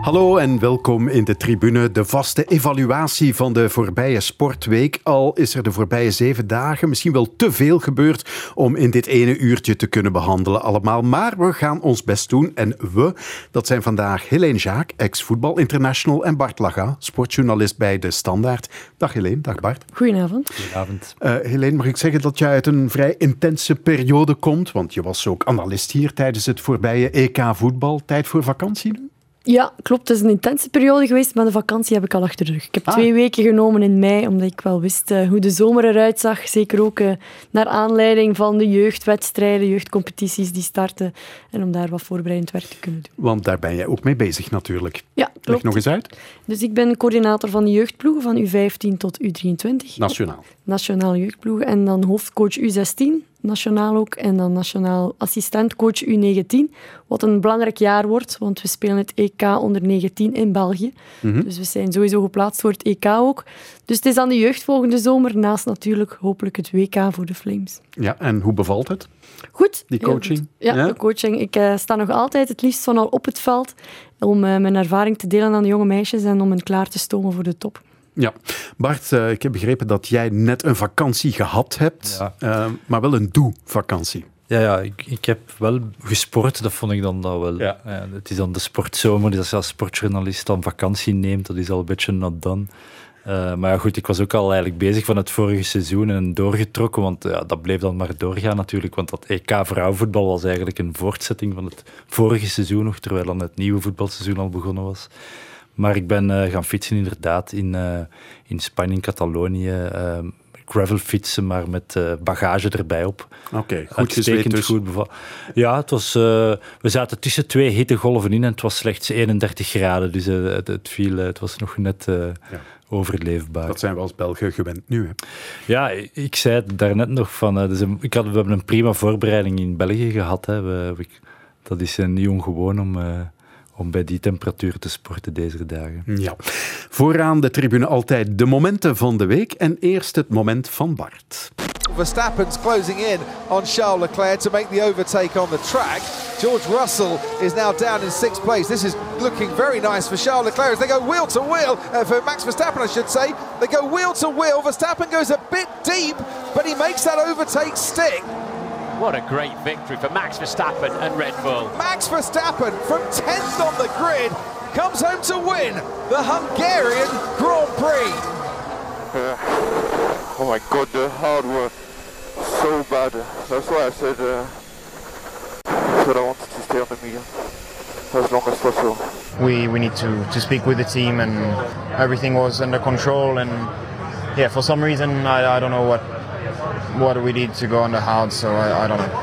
Hallo en welkom in de tribune. De vaste evaluatie van de voorbije sportweek. Al is er de voorbije zeven dagen misschien wel te veel gebeurd om in dit ene uurtje te kunnen behandelen allemaal. Maar we gaan ons best doen. En we, dat zijn vandaag Helene Jaak, ex-voetbal international, en Bart Laga, sportjournalist bij De Standaard. Dag Helene, dag Bart. Goedenavond. Goedenavond. Uh, Helene, mag ik zeggen dat jij uit een vrij intense periode komt? Want je was ook analist hier tijdens het voorbije EK voetbal. Tijd voor vakantie nu? Ja, klopt. Het is een intense periode geweest, maar de vakantie heb ik al achter de rug. Ik heb ah. twee weken genomen in mei, omdat ik wel wist uh, hoe de zomer eruit zag. Zeker ook uh, naar aanleiding van de jeugdwedstrijden, jeugdcompetities die starten. En om daar wat voorbereidend werk te kunnen doen. Want daar ben jij ook mee bezig natuurlijk. Ja, klopt. Leg nog eens uit. Dus ik ben coördinator van de jeugdploegen van U15 tot U23. Nationaal. Nationaal jeugdploeg. En dan hoofdcoach U16 nationaal ook. En dan nationaal assistentcoach U19. Wat een belangrijk jaar wordt, want we spelen het EK onder 19 in België. Mhm. Dus we zijn sowieso geplaatst voor het EK ook. Dus het is aan de jeugd volgende zomer, naast natuurlijk hopelijk het WK voor de Flames. Ja, en hoe bevalt het? Goed. Die coaching? Ja, de coaching. Ik uh, sta nog altijd het liefst van al op het veld om uh, mijn ervaring te delen aan de jonge meisjes en om hen klaar te stomen voor de top. Ja, Bart, uh, ik heb begrepen dat jij net een vakantie gehad hebt, uh, maar wel een doe-vakantie. Ja, ja ik, ik heb wel gesport, dat vond ik dan dat wel. Ja. Uh, het is dan de sportzomer, dus als je als sportjournalist dan vakantie neemt, dat is al een beetje not done. maar ja, goed, ik was ook al eigenlijk bezig van het vorige seizoen en doorgetrokken, want ja, dat bleef dan maar doorgaan natuurlijk, want dat EK vrouwenvoetbal was eigenlijk een voortzetting van het vorige seizoen nog, terwijl dan het nieuwe voetbalseizoen al begonnen was. Maar ik ben uh, gaan fietsen inderdaad in, uh, in Spanje, in Catalonië. Uh, gravel fietsen, maar met bagage erbij op. Oké, okay, goed gezweet dus. Goed ja, het was, we zaten tussen twee hittegolven in en het was slechts 31 graden. Dus het, het, viel, het was nog net ja. overleefbaar. Dat zijn we als Belgen gewend nu. Hè? Ja, ik zei het daarnet nog van... Dus ik had, we hebben een prima voorbereiding in België gehad. Hè. We, we, dat is niet ongewoon om om bij die temperatuur te sporten deze dagen. Ja. Vooraan de tribune altijd de momenten van de week en eerst het moment van Bart. Verstappen's closing in on Charles Leclerc to make the overtake on the track. George Russell is now down in sixth place. This is looking very nice for Charles Leclerc as they go wheel to wheel. Uh, for Max Verstappen, I should say. They go wheel to wheel. Verstappen goes a bit deep, but he makes that overtake stick. What a great victory for Max Verstappen and Red Bull. Max Verstappen from 10th on the grid comes home to win the Hungarian Grand Prix. Uh, oh my god, the hard work so bad. That's why I said, uh, I I wanted to stay on the medium as long as possible. We we need to to speak with the team and everything was under control and yeah, for some reason I, I don't know what what we need to go on the hound, so I, I don't know.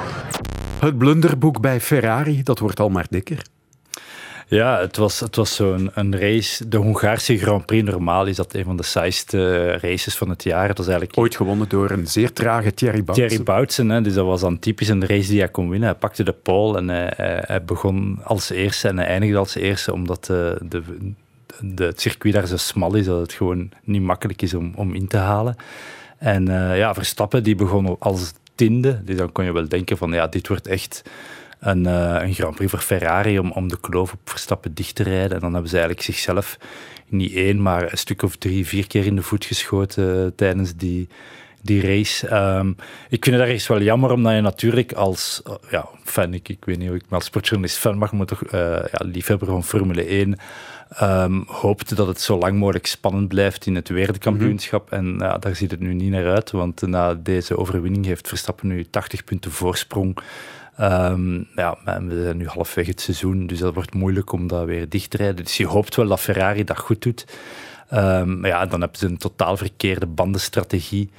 Het blunderboek bij Ferrari, dat wordt al maar dikker. Ja, het was, het was zo'n een race. De Hongaarse Grand Prix, normaal is dat een van de saaiste races van het jaar. Het was eigenlijk... Ooit gewonnen door een zeer trage Thierry Boutsen. Thierry Boutsen, hè, dus dat was dan typisch een race die hij kon winnen. Hij pakte de pole en hij, hij begon als eerste en hij eindigde als eerste, omdat de, de, de, het circuit daar zo smal is dat het gewoon niet makkelijk is om, om in te halen. En uh, ja, Verstappen die begon als tiende. Dus dan kon je wel denken van ja, dit wordt echt een, uh, een Grand Prix voor Ferrari om, om de kloof op Verstappen dicht te rijden. En dan hebben ze eigenlijk zichzelf niet één, maar een stuk of drie, vier keer in de voet geschoten uh, tijdens die, die race. Um, ik vind het ergens wel jammer, omdat je natuurlijk als ja, fan, ik, ik weet niet of ik me als sportjournalist fan mag, maar toch ja, liefhebber van Formule 1 Um, hoopte dat het zo lang mogelijk spannend blijft in het wereldkampioenschap. Mhm. En ja, daar ziet het nu niet naar uit, want na deze overwinning heeft Verstappen nu 80 punten voorsprong. Um, ja, we zijn nu halfweg het seizoen, dus dat wordt moeilijk om dat weer dicht te rijden. Dus je hoopt wel dat Ferrari dat goed doet. Um, maar ja, dan hebben ze een totaal verkeerde bandenstrategie.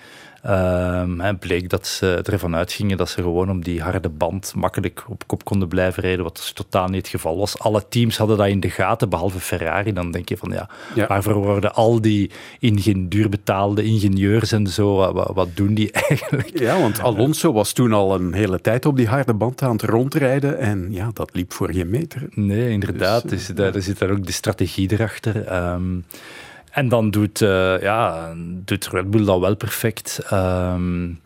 Um, bleek dat ze ervan uitgingen dat ze gewoon om die harde band makkelijk op kop konden blijven rijden, wat dus totaal niet het geval was. Alle teams hadden dat in de gaten, behalve Ferrari. Dan denk je van ja, waarvoor worden al die duurbetaalde ingenieurs en zo, wat, wat, doen die eigenlijk? Ja, want Alonso was toen al een hele tijd op die harde band aan het rondrijden en ja, dat liep voor geen meter. Nee, inderdaad. Dus, uh, daar, zit daar ook de strategie erachter. Um, En dan doet, uh, ja, doet Red Bull dat wel perfect. Um,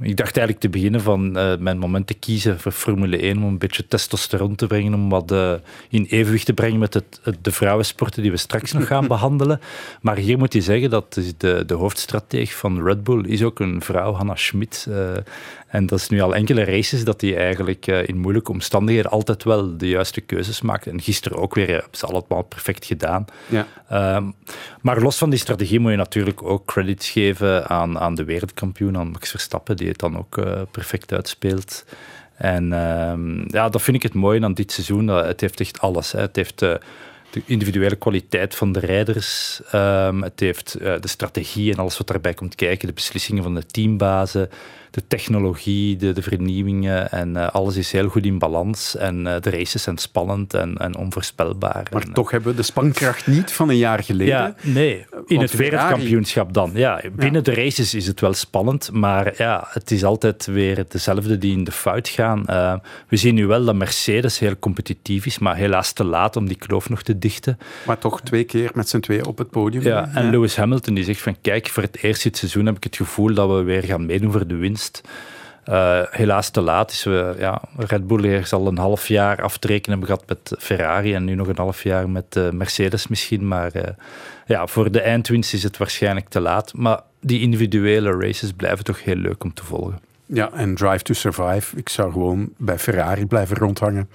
ik dacht eigenlijk te beginnen van uh, mijn moment te kiezen voor Formule 1 om een beetje testosteron te brengen, om wat uh, in evenwicht te brengen met het, de vrouwensporten die we straks nog gaan behandelen. Maar hier moet je zeggen dat de, de hoofdstrateeg van Red Bull is ook een vrouw, Hannah Schmidt. Uh, en dat is nu al enkele races dat hij eigenlijk in moeilijke omstandigheden altijd wel de juiste keuzes maakt. En gisteren ook weer, hebben ze allemaal perfect gedaan. Ja. Ehm, maar los van die strategie moet je natuurlijk ook credits geven aan, aan de wereldkampioen, aan Max Verstappen, die het dan ook uh, perfect uitspeelt. En uh, ja, dat vind ik het mooie aan dit seizoen. Het heeft echt alles. Hè. Het heeft uh, de individuele kwaliteit van de rijders. Um, het heeft uh, de strategie en alles wat daarbij komt kijken. De beslissingen van de teambazen de technologie, de, de vernieuwingen en uh, alles is heel goed in balans. En uh, de races zijn spannend en, en onvoorspelbaar. Maar en, toch hebben we de spankracht niet van een jaar geleden. Ja, nee, in het wereldkampioenschap dan. Ja, binnen ja. de races is het wel spannend, maar ja, het is altijd weer dezelfde die in de fout gaan. Uh, we zien nu wel dat Mercedes heel competitief is, maar helaas te laat om die kloof nog te dichten. Maar toch twee keer met z'n twee op het podium. Ja, en Lewis Hamilton die zegt van kijk, voor het eerst dit seizoen heb ik het gevoel dat we weer gaan meedoen voor de winst. Uh, helaas te laat is. We, ja, Red Bull heeft al een half jaar afrekenen hebben gehad met Ferrari en nu nog een half jaar met uh, Mercedes misschien. Maar uh, ja, voor de eindwinst is het waarschijnlijk te laat. Maar die individuele races blijven toch heel leuk om te volgen. Ja, en Drive to Survive. Ik zou gewoon bij Ferrari blijven rondhangen.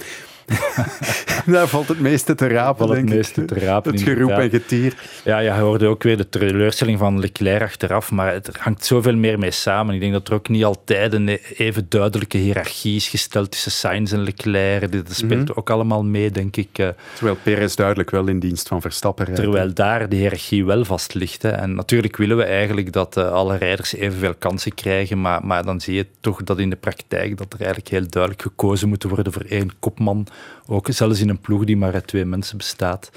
Daar valt het meeste te rapen, het meeste te rapen, Het geroep en getier. Ja, je hoorde ook weer de teleurstelling van Leclerc achteraf, maar het hangt zoveel meer mee samen. Ik denk dat er ook niet altijd een even duidelijke hiërarchie is gesteld tussen Sainz en Leclerc. Dat speelt mm -hmm. ook allemaal mee, denk ik. eh. Terwijl Perez duidelijk wel in dienst van Verstappen rijdt. Terwijl daar de hiërarchie wel vast ligt. Hè. En natuurlijk willen we eigenlijk dat uh, alle rijders evenveel kansen krijgen, maar, maar dan zie je toch dat in de praktijk dat er eigenlijk heel duidelijk gekozen moet worden voor één kopman ook zelfs in een ploeg die maar uit twee mensen bestaat.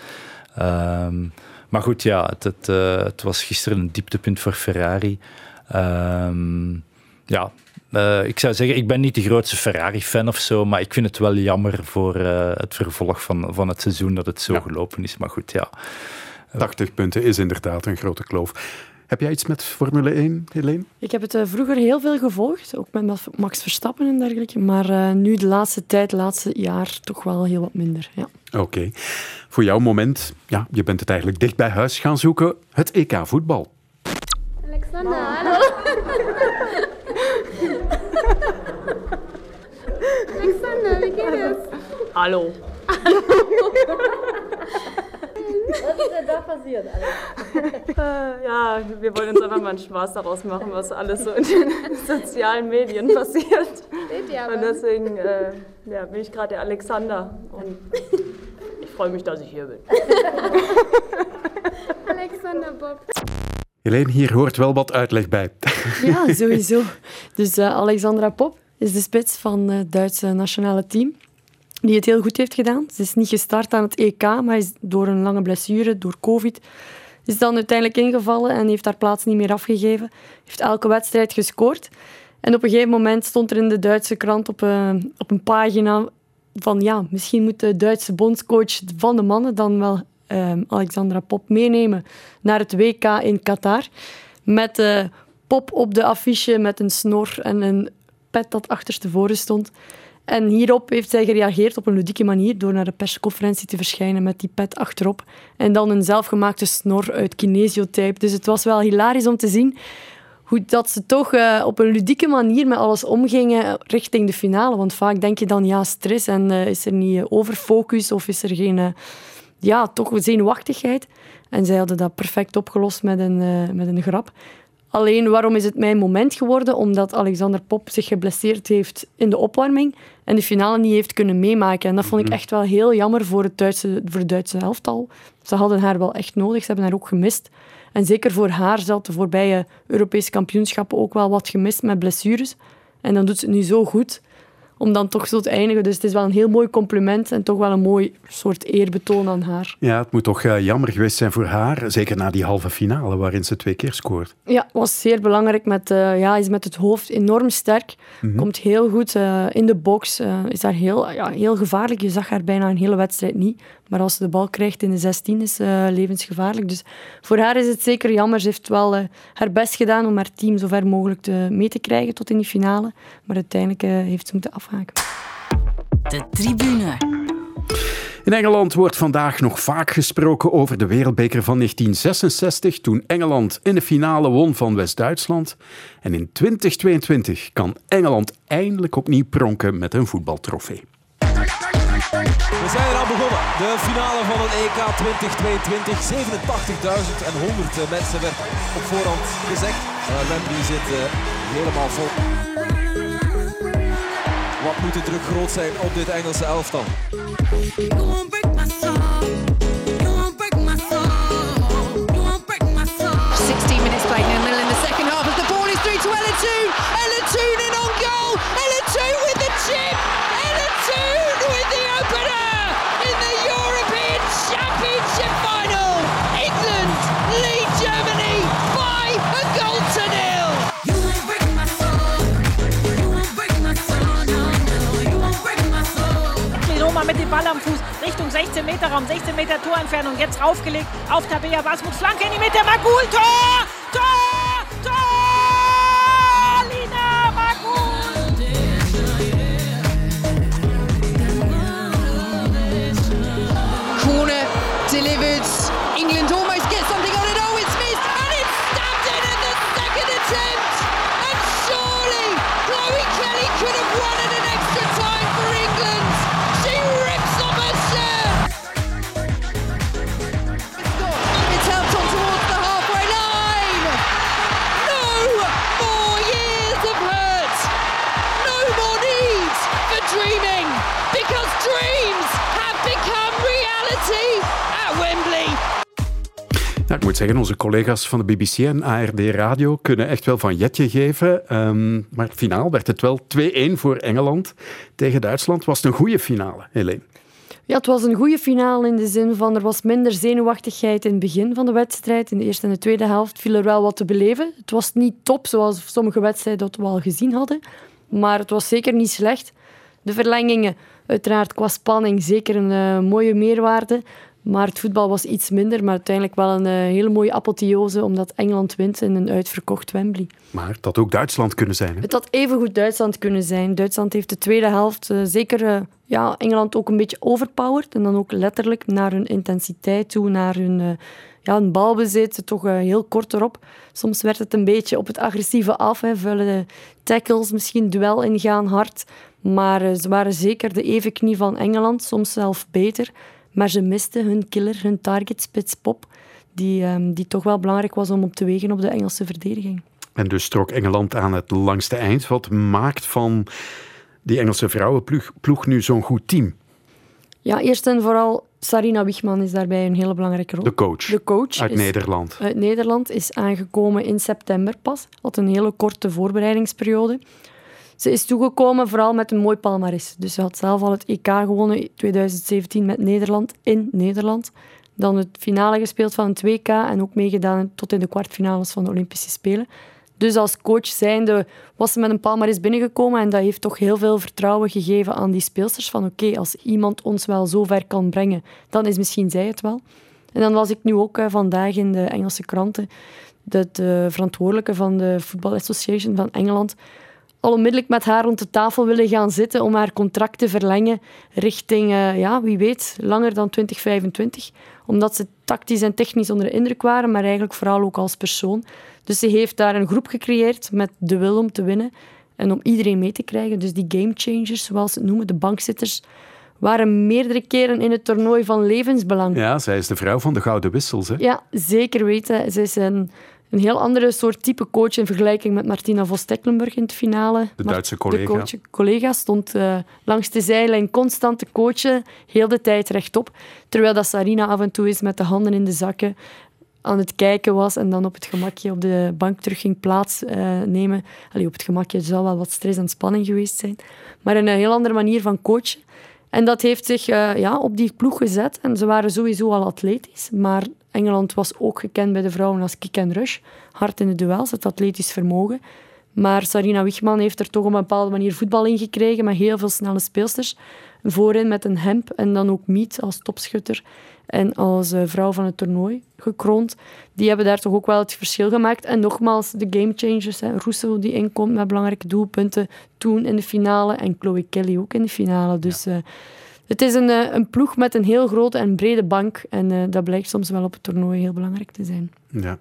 Um, maar goed, ja, het, het, uh, het, was gisteren een dieptepunt voor Ferrari. Um, ja, uh, ik zou zeggen, ik ben niet de grootste Ferrari-fan of zo, maar ik vind het wel jammer voor uh, het vervolg van, van het seizoen dat het zo ja. gelopen is. Maar goed, ja. 80 punten is inderdaad een grote kloof. Heb jij iets met Formule 1, Helene? Ik heb het uh, vroeger heel veel gevolgd, ook met Max Verstappen en dergelijke. Maar uh, nu de laatste tijd, het laatste jaar, toch wel heel wat minder. Ja. Oké. Okay. Voor jouw moment, ja, je bent het eigenlijk dicht bij huis gaan zoeken, het EK voetbal. Alexander, hallo. Alexander, wie geht es? Hallo. Was ist denn da passiert, Alex? Äh, ja, wir wollen uns einfach mal einen Spaß daraus machen, was alles so in den sozialen Medien passiert. Steht ja Und deswegen äh, ja, bin ich gerade der Alexander und ich freue mich, dass ich hier bin. Alexander Bob. Helene, hier hoort wel wat uitleg bij. Ja, sowieso. Dus uh, Alexandra Pop is de spits van het Duitse nationale team die het heel goed heeft gedaan. Ze is niet gestart aan het EK, maar is door een lange blessure, door covid, is dan uiteindelijk ingevallen en heeft haar plaats niet meer afgegeven. Heeft elke wedstrijd gescoord. En op een gegeven moment stond er in de Duitse krant op een, op een pagina van ja, misschien moet de Duitse bondscoach van de mannen dan wel um, Alexandra Pop meenemen naar het WK in Qatar. Met uh, Pop op de affiche met een snor en een pet dat achterstevoren stond. En hierop heeft zij gereageerd op een ludieke manier door naar de persconferentie te verschijnen met die pet achterop. En dan een zelfgemaakte snor uit kinesiotype. Dus het was wel hilarisch om te zien hoe dat ze toch uh, op een ludieke manier met alles omgingen richting de finale. Want vaak denk je dan, ja, stress en uh, is er niet overfocus of is er geen, ja, toch zenuwachtigheid. En zij hadden dat perfect opgelost met een, met een grap. Alleen, waarom is het mijn moment geworden? Omdat Alexander Pop zich geblesseerd heeft in de opwarming en de finale niet heeft kunnen meemaken. En dat vond ik echt wel heel jammer voor het Duitse, voor het Duitse elftal. Ze hadden haar wel echt nodig, ze hebben haar ook gemist. En zeker voor haar zat de voorbije Europese kampioenschappen ook wel wat gemist met blessures. En dan doet ze het nu zo goed om dan toch zo te eindigen. Dus het is wel een heel mooi compliment en toch wel een mooi soort eerbetoon aan haar. Ja, het moet toch uh, jammer geweest zijn voor haar, zeker na die halve finale waarin ze twee keer scoort. Ja, was zeer belangrijk. Met, uh, ja, is met het hoofd enorm sterk. Mm -hmm. Komt heel goed uh, in de box. is daar heel, ja, heel gevaarlijk. Je zag haar bijna een hele wedstrijd niet. Maar als ze de bal krijgt in de 16 is uh, levensgevaarlijk. Dus voor haar is het zeker jammer. Ze heeft wel uh, haar best gedaan om haar team zo ver mogelijk te, mee te krijgen tot in die finale. Maar uiteindelijk uh, heeft ze moeten afhaken. De tribune. In Engeland wordt vandaag nog vaak gesproken over de wereldbeker van 1966, toen Engeland in de finale won van West-Duitsland. En in 2022 kan Engeland eindelijk opnieuw pronken met een voetbaltrofee. We zijn eraan begonnen. De finale van het EK 2022. 87.100 mensen werd op voorhand gezegd. Uh, Wembley zit uh, helemaal vol. Wat moet de druk groot zijn op dit Engelse elftal? Ball am Fuß Richtung 16 Meter Raum, 16 Meter Torentfernung, jetzt raufgelegt auf Tabea Basmut, Flanke in die Mitte, Magul, Tor! Tor! Tor! Lina Magul! Corner delivered. England almost dreams have become reality at Wembley. Ja, ik moet zeggen, onze collega's van de BBC en ARD Radio kunnen echt wel van jetje geven. Um, maar finaal werd het wel 2-1 voor Engeland tegen Duitsland. Was het een goede finale, Helene? Ja, het was een goede finale in de zin van er was minder zenuwachtigheid in het begin van de wedstrijd. In de eerste en de tweede helft viel er wel wat te beleven. Het was niet top, zoals sommige wedstrijden dat we al gezien hadden. Maar het was zeker niet slecht. De verlengingen, uiteraard qua spanning, zeker een uh, mooie meerwaarde. Maar het voetbal was iets minder, maar uiteindelijk wel een uh, hele mooie apotheose, omdat Engeland wint in een uitverkocht Wembley. Maar het had ook Duitsland kunnen zijn. Hè? Het had evengoed Duitsland kunnen zijn. Duitsland heeft de tweede helft uh, zeker uh, ja, Engeland ook een beetje overpowered. En dan ook letterlijk naar hun intensiteit toe, naar hun, ja, hun balbezit, toch heel kort erop. Soms werd het een beetje op het agressieve af, hè, vuile tackles, misschien duel ingaan, hard. Maar ze waren zeker de evenknie van Engeland, soms zelf beter. Maar ze misten hun killer, hun target, Spits Pop, die, um, die toch wel belangrijk was om op te wegen op de Engelse verdediging. En dus trok Engeland aan het langste eind. Wat maakt van die Engelse vrouwenploeg ploeg nu zo'n goed team? Ja, eerst en vooral Sarina Wiegman is daarbij een hele belangrijke rol. De coach, de coach uit is, Nederland. Uit Nederland is aangekomen in september pas. Had een hele korte voorbereidingsperiode. Ze is toegekomen vooral met een mooi palmares. Dus ze had zelf al het EK gewonnen in 2017 met Nederland in Nederland. Dan het finale gespeeld van het WK en ook meegedaan tot in de kwartfinales van de Olympische Spelen. Dus als coach zijnde was ze met een palmares binnengekomen en dat heeft toch heel veel vertrouwen gegeven aan die speelsters. Van oké, als iemand ons wel zo ver kan brengen, dan is misschien zij het wel. En dan was ik nu ook uh, vandaag in de Engelse kranten de, de verantwoordelijke van de Football Association van Engeland al onmiddellijk met haar rond de tafel willen gaan zitten om haar contract te verlengen richting, uh, ja, wie weet, langer dan 2025. Omdat ze tactisch en technisch onder de indruk waren, maar eigenlijk vooral ook als persoon. Dus ze heeft daar een groep gecreëerd met de wil om te winnen en om iedereen mee te krijgen. Dus die gamechangers, zoals ze het noemen, de bankzitters, waren meerdere keren in het toernooi van levensbelang. Ja, zij is de vrouw van de gouden wissels. Hè? Ja, zeker weten. Ze is een een heel andere soort type coach in vergelijking met Martina Vos-Tecklenburg in het finale. De Duitse collega. De coach, collega stond uh, langs de zijlijn constant te coachen, heel de tijd rechtop. Terwijl dat Sarina af en toe is met de handen in de zakken aan het kijken was en dan op het gemakje op de bank terug ging plaatsnemen. Allee, op het gemakje zou wel wat stress en spanning geweest zijn. Maar een heel andere manier van coachen. En dat heeft zich uh, ja, op die ploeg gezet. En ze waren sowieso al atletisch. Maar Engeland was ook gekend bij de vrouwen als kick and rush. Hard in de duels, het atletisch vermogen. Maar Sarina Wichman heeft er toch op een bepaalde manier voetbal in gekregen. Met heel veel snelle speelsters. Voorin met een hemp en dan ook Miet als topschutter en als uh, vrouw van het toernooi gekroond. Die hebben daar toch ook wel het verschil gemaakt. En nogmaals, de gamechangers. Russo die inkomt met belangrijke doelpunten. Toen in de finale. En Chloe Kelly ook in de finale. Dus uh, het is een, uh, een ploeg met een heel grote en brede bank. En dat blijkt soms wel op het toernooi heel belangrijk te zijn. Ja.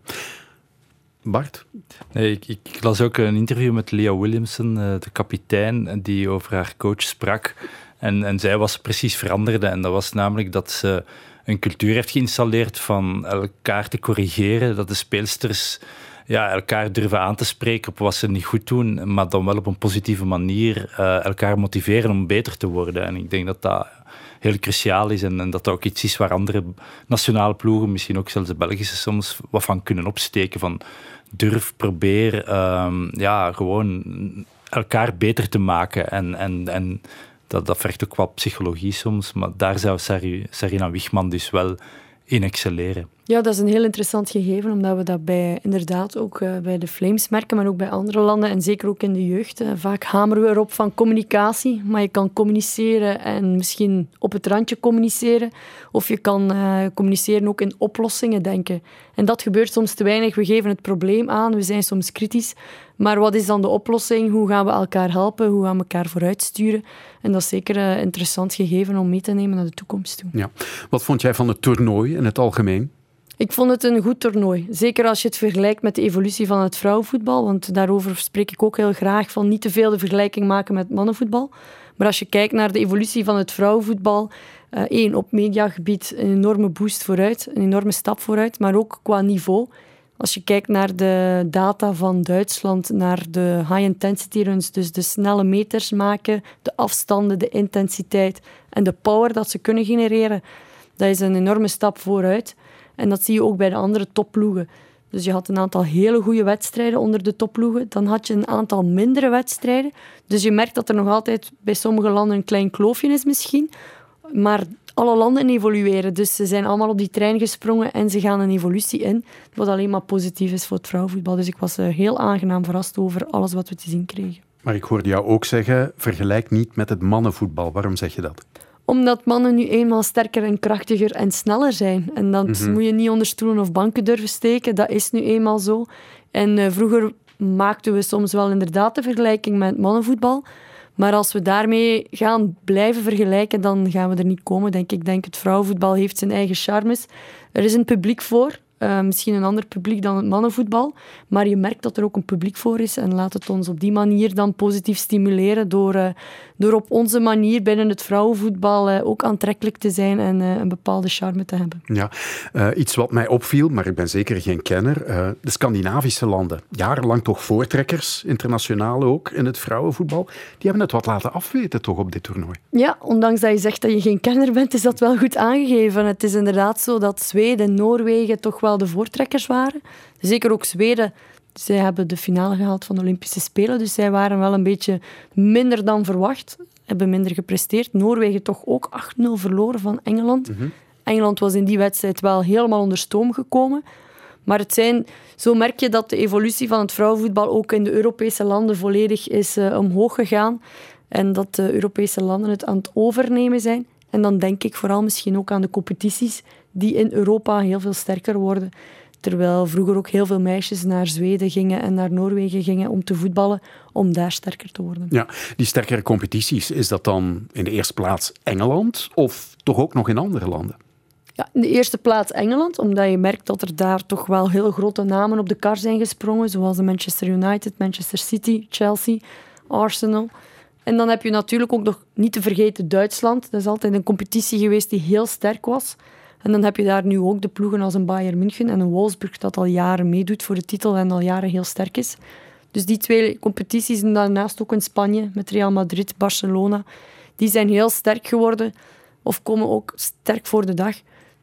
Bart? Nee, ik, ik, las ook een interview met Leah Williamson, de kapitein, die over haar coach sprak. En, en zij was precies veranderde. En dat was namelijk dat ze een cultuur heeft geïnstalleerd van elkaar te corrigeren. Dat de speelsters ja, elkaar durven aan te spreken op wat ze niet goed doen, maar dan wel op een positieve manier uh, elkaar motiveren om beter te worden. En ik denk dat dat heel cruciaal is en, en, dat dat ook iets is waar andere nationale ploegen, misschien ook zelfs de Belgische soms, wat van kunnen opsteken. Van durf, probeer, um, ja, gewoon elkaar beter te maken en, en, en dat, dat vergt ook wat psychologie soms, maar daar zou Sarina Wichman dus wel in excelleren. Ja, dat is een heel interessant gegeven, omdat we dat bij, inderdaad ook uh, bij de Flames merken, maar ook bij andere landen en zeker ook in de jeugd. Uh, vaak hameren we erop van communicatie, maar je kan communiceren en misschien op het randje communiceren, of je kan uh, communiceren ook in oplossingen denken. En dat gebeurt soms te weinig. We geven het probleem aan, we zijn soms kritisch, maar wat is dan de oplossing? Hoe gaan we elkaar helpen? Hoe gaan we elkaar vooruitsturen? En dat is zeker een interessant gegeven om mee te nemen naar de toekomst toe. Ja. Wat vond jij van het toernooi in het algemeen? Ik vond het een goed toernooi. Zeker als je het vergelijkt met de evolutie van het vrouwenvoetbal. Want daarover spreek ik ook heel graag van niet te veel de vergelijking maken met mannenvoetbal. Maar als je kijkt naar de evolutie van het vrouwenvoetbal, uh, één, op mediagebied een enorme boost vooruit, een enorme stap vooruit, maar ook qua niveau. Als je kijkt naar de data van Duitsland, naar de high-intensity runs, dus de snelle meters maken, de afstanden, de intensiteit en de power dat ze kunnen genereren, dat is een enorme stap vooruit. En dat zie je ook bij de andere topploegen. Dus je had een aantal hele goede wedstrijden onder de topploegen. Dan had je een aantal mindere wedstrijden. Dus je merkt dat er nog altijd bij sommige landen een klein kloofje is misschien. Maar alle landen evolueren. Dus ze zijn allemaal op die trein gesprongen en ze gaan een evolutie in. Wat alleen maar positief is voor het vrouwenvoetbal. Dus ik was eh, heel aangenaam verrast over alles wat we te zien kregen. Maar ik hoorde jou ook zeggen, vergelijk niet met het mannenvoetbal. Waarom zeg je dat? Omdat mannen nu eenmaal sterker en krachtiger en sneller zijn. En dat mm moet je niet onder stoelen of banken durven steken. Dat is nu eenmaal zo. En uh, vroeger maakten we soms wel inderdaad de vergelijking met mannenvoetbal. Maar als we daarmee gaan blijven vergelijken, dan gaan we er niet komen, denk ik. Ik denk het vrouwenvoetbal heeft zijn eigen charmes. Er is een publiek voor. Uh, misschien een ander publiek dan het mannenvoetbal. Maar je merkt dat er ook een publiek voor is. En laat het ons op die manier dan positief stimuleren. Door, uh, door op onze manier binnen het vrouwenvoetbal uh, ook aantrekkelijk te zijn en een bepaalde charme te hebben. Ja, iets wat mij opviel, maar ik ben zeker geen kenner. de Scandinavische landen, jarenlang toch voortrekkers, internationaal ook, in het vrouwenvoetbal. Die hebben het wat laten afweten toch op dit toernooi. Ja, ondanks dat je zegt dat je geen kenner bent, is dat wel goed aangegeven. Het is inderdaad zo dat Zweden, Noorwegen toch wel de voortrekkers waren. Zeker ook Zweden. Zij hebben de finale gehaald van de Olympische Spelen, dus zij waren wel een beetje minder dan verwacht. Hebben minder gepresteerd. Noorwegen toch ook 8-0 verloren van Engeland. Mhm. Engeland was in die wedstrijd wel helemaal onder stoom gekomen. Maar het zijn, zo merk je dat de evolutie van het vrouwenvoetbal ook in de Europese landen volledig is uh, omhoog gegaan. En dat de Europese landen het aan het overnemen zijn. En dan denk ik vooral misschien ook aan de competities die in Europa heel veel sterker worden. Terwijl vroeger ook heel veel meisjes naar Zweden gingen en naar Noorwegen gingen om te voetballen, om daar sterker te worden. Ja, die sterkere competities, is dat dan in de eerste plaats Engeland of toch ook nog in andere landen? Ja, in de eerste plaats Engeland, omdat je merkt dat er daar toch wel heel grote namen op de kar zijn gesprongen, zoals de Manchester United, Manchester City, Chelsea, Arsenal. En dan heb je natuurlijk ook nog niet te vergeten Duitsland. Dat is altijd een competitie geweest die heel sterk was. En dan heb je daar nu ook de ploegen als een Bayern München en een Wolfsburg dat al jaren meedoet voor de titel en al jaren heel sterk is. Dus die twee competities en daarnaast ook in Spanje met Real Madrid, Barcelona, die zijn heel sterk geworden of komen ook sterk voor de dag.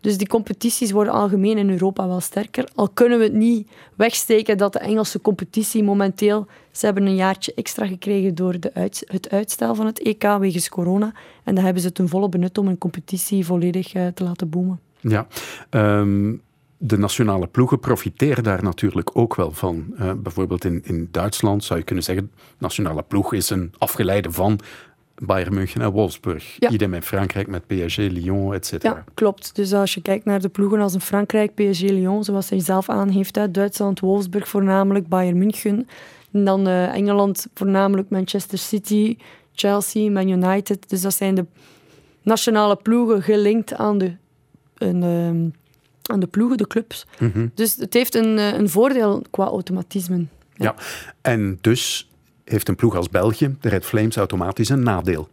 Dus die competities worden algemeen in Europa wel sterker. Al kunnen we het niet wegsteken dat de Engelse competitie momenteel... Ze hebben een jaartje extra gekregen door de het uitstel van het EK wegens corona. En dan hebben ze ten volle benut om een competitie volledig uh, te laten boomen. Ja, um, de nationale ploegen profiteren daar natuurlijk ook wel van. Uh, bijvoorbeeld in, in Duitsland zou je kunnen zeggen, nationale ploeg is een afgeleide van Bayern München en Wolfsburg. Ja. Idem in Frankrijk met PSG, Lyon, etc. Ja, klopt. Dus als je kijkt naar de ploegen als in Frankrijk, PSG, Lyon, zoals hij zelf aangeeft, hè, Duitsland, Wolfsburg voornamelijk, Bayern München. En dan uh, Engeland voornamelijk Manchester City, Chelsea, Man United. Dus dat zijn de nationale ploegen gelinkt aan de, een, uh, aan de ploegen, de clubs. Mm -hmm. Dus het heeft een, uh, een voordeel qua automatisme. Ja. ja, en dus heeft een ploeg als België, de Red Flames, automatisch een nadeel.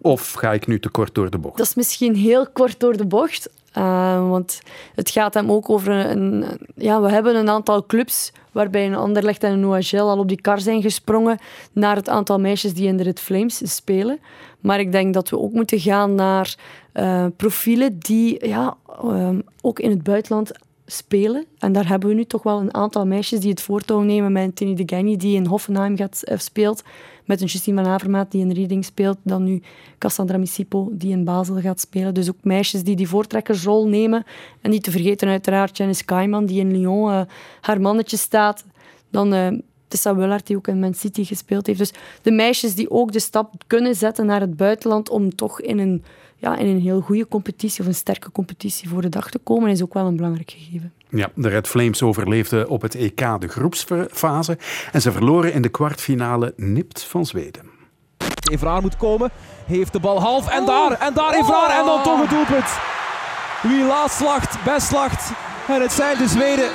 Of ga ik nu te kort door de bocht? Dat is misschien heel kort door de bocht. Uh, want het gaat hem ook over een, Ja, we hebben een aantal clubs waarbij een Anderlecht en een OHL al op die kar zijn gesprongen naar het aantal meisjes die in de Red Flames spelen. Maar ik denk dat we ook moeten gaan naar uh, profielen die ja, uh, ook in het buitenland spelen. En daar hebben we nu toch wel een aantal meisjes die het voortouw nemen met Tini de Gagny, die in Hoffenheim gaat, uh, speelt, met een Justine van Avermaat die in Reading speelt, dan nu Cassandra Misipo die in Basel gaat spelen. Dus ook meisjes die die voortrekkersrol nemen. En niet te vergeten uiteraard Janice Kaiman, die in Lyon uh, haar mannetje staat. Dan uh, Tessa Willard, die ook in Man City gespeeld heeft. Dus de meisjes die ook de stap kunnen zetten naar het buitenland om toch in een ja, in een heel goede competitie of een sterke competitie voor de dag te komen, is ook wel een belangrijk gegeven. Ja, de Red Flames overleefden op het EK de groepsfase en ze verloren in de kwartfinale nipt van Zweden. Evraar moet komen, heeft de bal half en daar, en daar Evraar en dan toch het doelpunt. Wie laatst slacht, best slacht en het zijn de Zweden.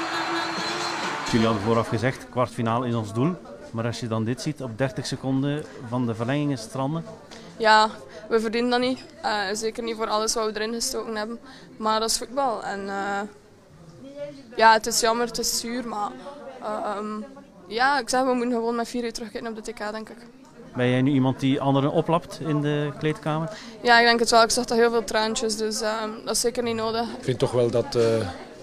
Jullie hadden vooraf gezegd, kwartfinale is ons doel. Maar als je dan dit ziet, op 30 seconden van de verlengingen stranden. Ja, we verdienen dat niet. Uh, zeker niet voor alles wat we erin gestoken hebben. Maar dat is voetbal. En uh, ja, het is jammer, het is zuur, maar uh, um, ja, ik zeg, we moeten gewoon met vier uur terugkijken op de TK, denk ik. Ben jij nu iemand die anderen oplapt in de kleedkamer? Ja, ik denk het wel. Ik zag toch heel veel traantjes, dus dat is zeker niet nodig. Ik vind toch wel dat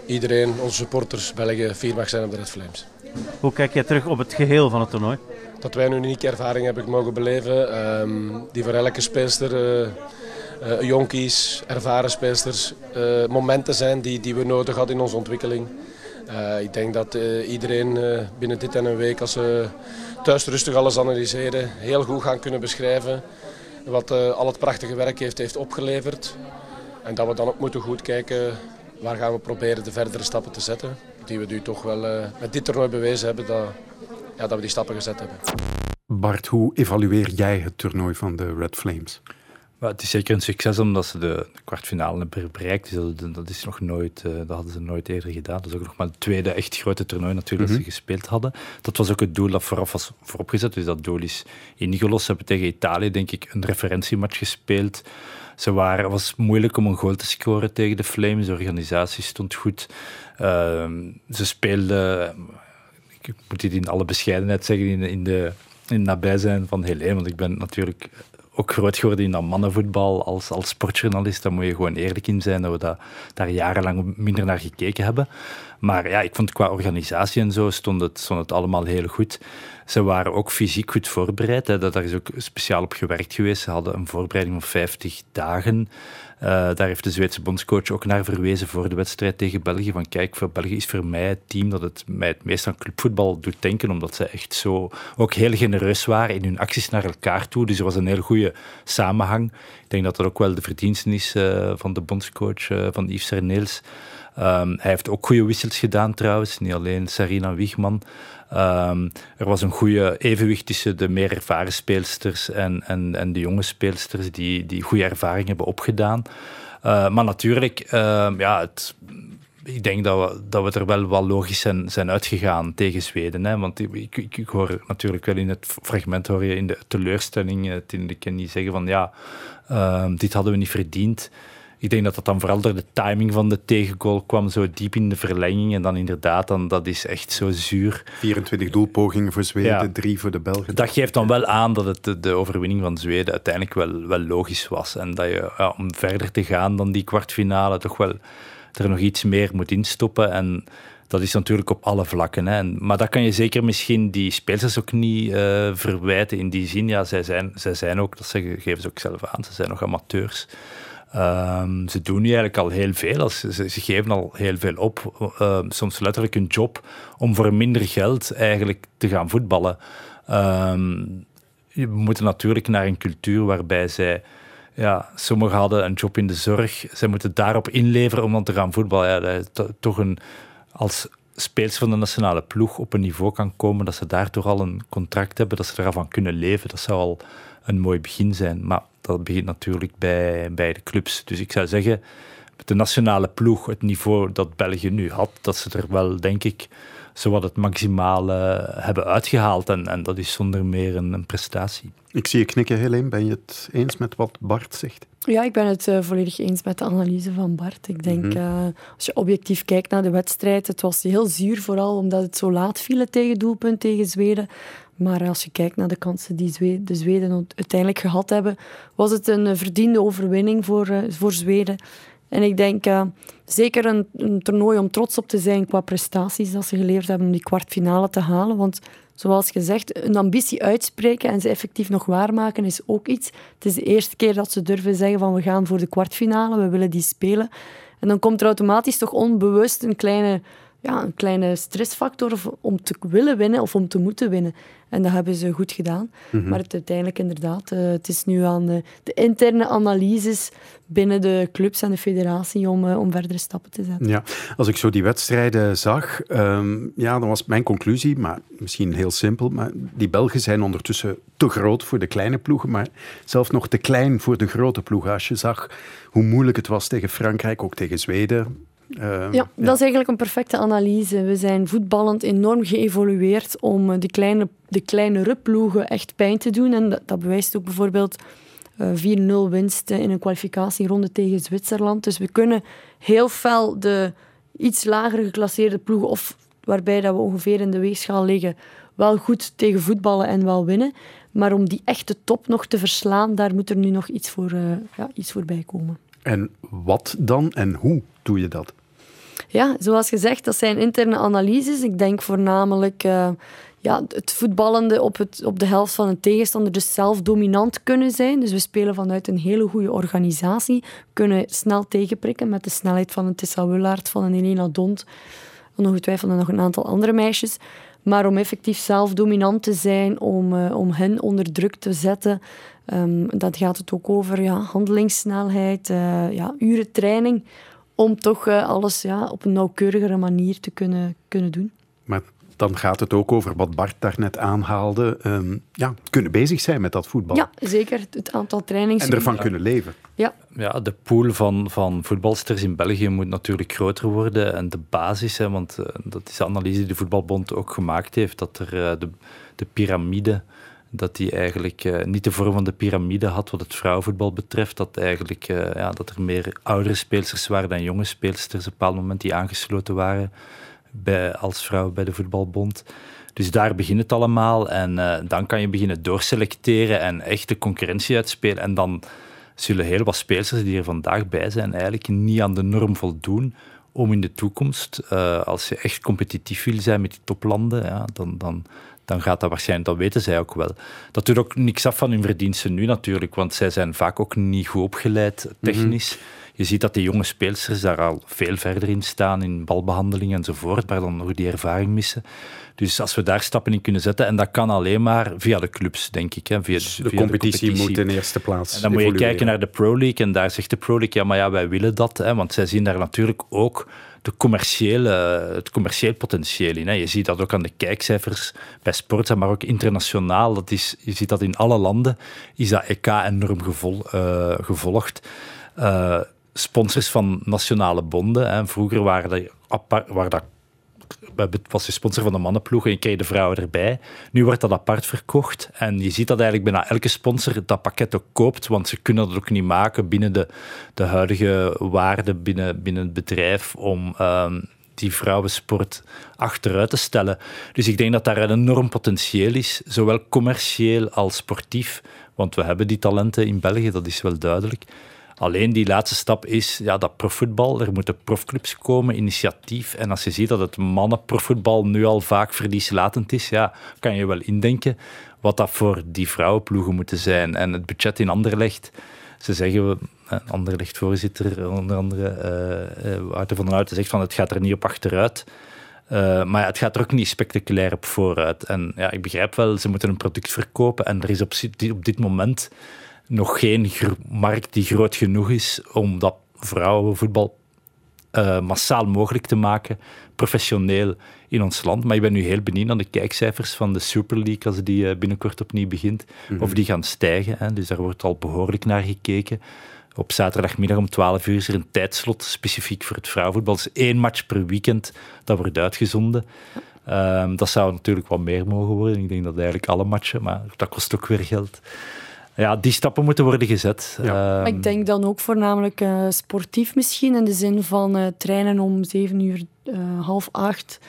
iedereen, onze supporters, België, fier mag zijn op de Red Flames. Hoe kijk jij terug op het geheel van het toernooi? Dat wij een unieke ervaring hebben mogen beleven. Um, die voor elke speelster, uh, uh, jonkies, ervaren speelsters, uh, momenten zijn die, die we nodig hadden in onze ontwikkeling. ik denk dat iedereen binnen dit en een week, als ze thuis rustig alles analyseren, heel goed gaan kunnen beschrijven wat al het prachtige werk heeft, heeft opgeleverd. En dat we dan ook moeten goed kijken waar gaan we proberen de verdere stappen te zetten. Die we nu toch wel met dit toernooi bewezen hebben dat, ja, dat we die stappen gezet hebben. Bart, hoe evalueer jij het toernooi van de Red Flames? Maar het is zeker een succes omdat ze de kwartfinale hebben bereikt. Dus dat, dat, is nog nooit, uh, dat hadden ze nooit eerder gedaan. Dat is ook nog maar het tweede echt grote toernooi natuurlijk mm -hmm. dat ze gespeeld hadden. Dat was ook het doel dat vooraf was vooropgezet. Dus dat doel is ingelost. Ze hebben tegen Italië denk ik een referentiematch gespeeld. Ze waren, het was moeilijk om een goal te scoren tegen de Flames. De organisatie stond goed. Uh, ze speelden ik moet dit in alle bescheidenheid zeggen, in, in, de, in het nabijzijn van Helene, want ik ben natuurlijk ook groot geworden in dat mannenvoetbal als, als sportjournalist. Daar moet je gewoon eerlijk in zijn dat we dat, daar jarenlang minder naar gekeken hebben. Maar ja, ik vond qua organisatie en zo stond het, stond allemaal heel goed. Ze waren ook fysiek goed voorbereid. Hè. Daar is ook speciaal op gewerkt geweest. Ze hadden een voorbereiding van 50 dagen. Uh, daar heeft de Zweedse bondscoach ook naar verwezen voor de wedstrijd tegen België. Van kijk, voor België is voor mij het team dat het mij het meest aan clubvoetbal doet denken, omdat ze echt zo ook heel genereus waren in hun acties naar elkaar toe. Dus er was een heel goede samenhang. Ik denk dat dat ook wel de verdienste is uh, van de bondscoach, uh, van Yves Serneels. Um, hij heeft ook goede wissels gedaan trouwens, niet alleen Sarina Wiegman. Um, er was een goede evenwicht tussen de meer ervaren speelsters en, en, en de jonge speelsters die, die goede ervaring hebben opgedaan. Uh, maar natuurlijk, uh, ja, het, ik denk dat we, dat we er wel wel logisch zijn, zijn uitgegaan tegen Zweden. Hè? Want ik, ik, hoor natuurlijk wel in het fragment hoor je in de teleurstelling uh, Tinde Kenny zeggen van ja, dit hadden we niet verdiend. Ik denk dat dat dan vooral door de timing van de tegengoal kwam, zo diep in de verlenging. En dan inderdaad, dan, dat is echt zo zuur. 24 doelpogingen voor Zweden, Ja. drie voor de Belgen. Dat geeft dan wel aan dat het de, de overwinning van Zweden uiteindelijk wel, wel logisch was. En dat je ja, om verder te gaan dan die kwartfinale toch wel er nog iets meer moet instoppen. En dat is natuurlijk op alle vlakken. Hè. En, maar dat kan je zeker misschien die spelers ook niet eh, verwijten in die zin. Ja, zij zijn, zij zijn ook, dat geven ze ook zelf aan, ze zijn nog amateurs. Ehm, ze doen nu eigenlijk al heel veel. Ze, ze geven al heel veel op. Ehm, soms letterlijk een job om voor minder geld eigenlijk te gaan voetballen. Ehm, we moeten natuurlijk naar een cultuur waarbij zij... Ja, sommigen hadden een job in de zorg. Zij moeten daarop inleveren om dan te gaan voetballen. Ja, dat toch een... Als speels van de nationale ploeg op een niveau kan komen dat ze daardoor al een contract hebben, dat ze ervan kunnen leven, dat zou al een mooi begin zijn. Maar dat begint natuurlijk bij, bij de clubs. Dus ik zou zeggen, met de nationale ploeg, het niveau dat België nu had, dat ze er wel, denk ik, zowat het maximale hebben uitgehaald. En, en dat is zonder meer een, een prestatie. Ik zie je knikken, Helene. Ben je het eens met wat Bart zegt? Ja, ik ben het eh, volledig eens met de analyse van Bart. Ik denk, Mhm. eh, als je objectief kijkt naar de wedstrijd, het was heel zuur, vooral omdat het zo laat viel tegen doelpunt tegen Zweden. Maar als je kijkt naar de kansen die de Zweden uiteindelijk gehad hebben, was het een eh, verdiende overwinning voor, eh, voor Zweden. En ik denk eh, zeker een, een toernooi om trots op te zijn qua prestaties dat ze geleverd hebben om die kwartfinale te halen. Want zoals gezegd, een ambitie uitspreken en ze effectief nog waarmaken is ook iets. Het is de eerste keer dat ze durven zeggen van we gaan voor de kwartfinale, we willen die spelen. En dan komt er automatisch toch onbewust een kleine, ja, een kleine stressfactor om te willen winnen of om te moeten winnen. En dat hebben ze goed gedaan. Mhm. Maar het, uiteindelijk inderdaad, eh, het is nu aan de, de interne analyses binnen de clubs en de federatie om, eh, om verdere stappen te zetten. Ja, als ik zo die wedstrijden zag, ehm, ja, dan was mijn conclusie, maar misschien heel simpel, maar die Belgen zijn ondertussen te groot voor de kleine ploegen, maar zelfs nog te klein voor de grote ploegen. Als je zag hoe moeilijk het was tegen Frankrijk, ook tegen Zweden. Ehm, Ja, dat is eigenlijk een perfecte analyse. We zijn voetballend enorm geëvolueerd om eh, de kleine, de kleinere ploegen echt pijn te doen. En dat, dat bewijst ook bijvoorbeeld eh 4-0 winst eh, in een kwalificatieronde tegen Zwitserland. Dus we kunnen heel fel de iets lager geclasseerde ploegen, of waarbij dat we ongeveer in de weegschaal liggen, wel goed tegen voetballen en wel winnen. Maar om die echte top nog te verslaan, daar moet er nu nog iets voor, ja, iets voor bij komen. En wat dan en hoe doe je dat? Ja, zoals gezegd, dat zijn interne analyses. Ik denk voornamelijk eh, ja, het voetballende op, het, op de helft van een tegenstander, dus zelf dominant kunnen zijn. Dus we spelen vanuit een hele goede organisatie, kunnen snel tegenprikken met de snelheid van een Tessa Willaert, van een Elena Dont, ongetwijfeld nog een aantal andere meisjes. Maar om effectief zelf dominant te zijn, om, eh, om hen onder druk te zetten, ehm, dat gaat het ook over ja, handelingssnelheid, eh, ja, uren training, om toch eh, alles ja, op een nauwkeurigere manier te kunnen, kunnen doen. Maar dan gaat het ook over wat Bart daarnet aanhaalde. ehm, ja, kunnen bezig zijn met dat voetbal. Ja, zeker. Het aantal trainings... En ervan kunnen leven. Ja. Ja, de pool van, van voetbalsters in België moet natuurlijk groter worden. En de basis, hè, want eh, dat is de analyse die de Voetbalbond ook gemaakt heeft, dat er eh, de, de piramide, dat die eigenlijk eh, niet de vorm van de piramide had wat het vrouwenvoetbal betreft. Dat, eigenlijk, eh, ja, dat er meer oudere speelsters waren dan jonge speelsters op een bepaald moment die aangesloten waren bij, als vrouw bij de Voetbalbond. Dus daar begint het allemaal. En eh, dan kan je beginnen doorselecteren en echt de concurrentie uitspelen. En dan zullen heel wat speelsters die er vandaag bij zijn eigenlijk niet aan de norm voldoen om in de toekomst, als je echt competitief wil zijn met die toplanden, ja, dan, dan, dan gaat dat waarschijnlijk, dat weten zij ook wel. Dat doet ook niks af van hun verdiensten nu natuurlijk, want zij zijn vaak ook niet goed opgeleid technisch. Je ziet dat die jonge speelsters daar al veel verder in staan, in balbehandeling enzovoort, maar dan nog die ervaring missen. Dus als we daar stappen in kunnen zetten, en dat kan alleen maar via de clubs, denk ik. Hè, via, via De competitie moet in eerste plaats En dan moet je kijken naar de Pro League, en daar zegt de Pro League, ja, maar ja, wij willen dat, hè, want zij zien daar natuurlijk ook de commerciële, het commercieel potentieel in. Je ziet dat ook aan de kijkcijfers bij Sporza, maar ook internationaal. Dat is, je ziet dat in alle landen is dat EK enorm eh, gevolgd. Eh, sponsors van nationale bonden. Hè. Vroeger waren dat, apart, waren dat was de sponsor van de mannenploeg en je kreeg de vrouwen erbij. Nu wordt dat apart verkocht. En je ziet dat eigenlijk bijna elke sponsor dat pakket ook koopt, want ze kunnen dat ook niet maken binnen de, de huidige waarden binnen, binnen het bedrijf om... Ehm, die vrouwensport achteruit te stellen. Dus ik denk dat daar een enorm potentieel is, zowel commercieel als sportief. Want we hebben die talenten in België, dat is wel duidelijk. Alleen die laatste stap is ja, dat profvoetbal. Er moeten profclubs komen, initiatief. En als je ziet dat het mannenprofvoetbal nu al vaak verlieslatend is, ja, kan je wel indenken wat dat voor die vrouwenploegen moeten zijn. En het budget in Anderlecht, ze zeggen, Anderlecht-voorzitter, onder andere uh, van den Houten, zegt van het gaat er niet op achteruit. Maar het gaat er ook niet spectaculair op vooruit. En ja, ik begrijp wel, ze moeten een product verkopen en er is op dit moment nog geen markt die groot genoeg is om dat vrouwenvoetbal uh, massaal mogelijk te maken, professioneel in ons land. Maar ik ben nu heel benieuwd naar de kijkcijfers van de Super League als die binnenkort opnieuw begint. Mhm. Of die gaan stijgen. Hè. Dus daar wordt al behoorlijk naar gekeken. Op zaterdagmiddag om 12 uur is er een tijdslot specifiek voor het vrouwenvoetbal. Dus één match per weekend dat wordt uitgezonden. Um, dat zou natuurlijk wat meer mogen worden. Ik denk dat eigenlijk alle matchen, maar dat kost ook weer geld. Ja, die stappen moeten worden gezet. Ja. Um, ik denk dan ook voornamelijk uh, sportief misschien, in de zin van uh, trainen om 7 uur, uh, half 8,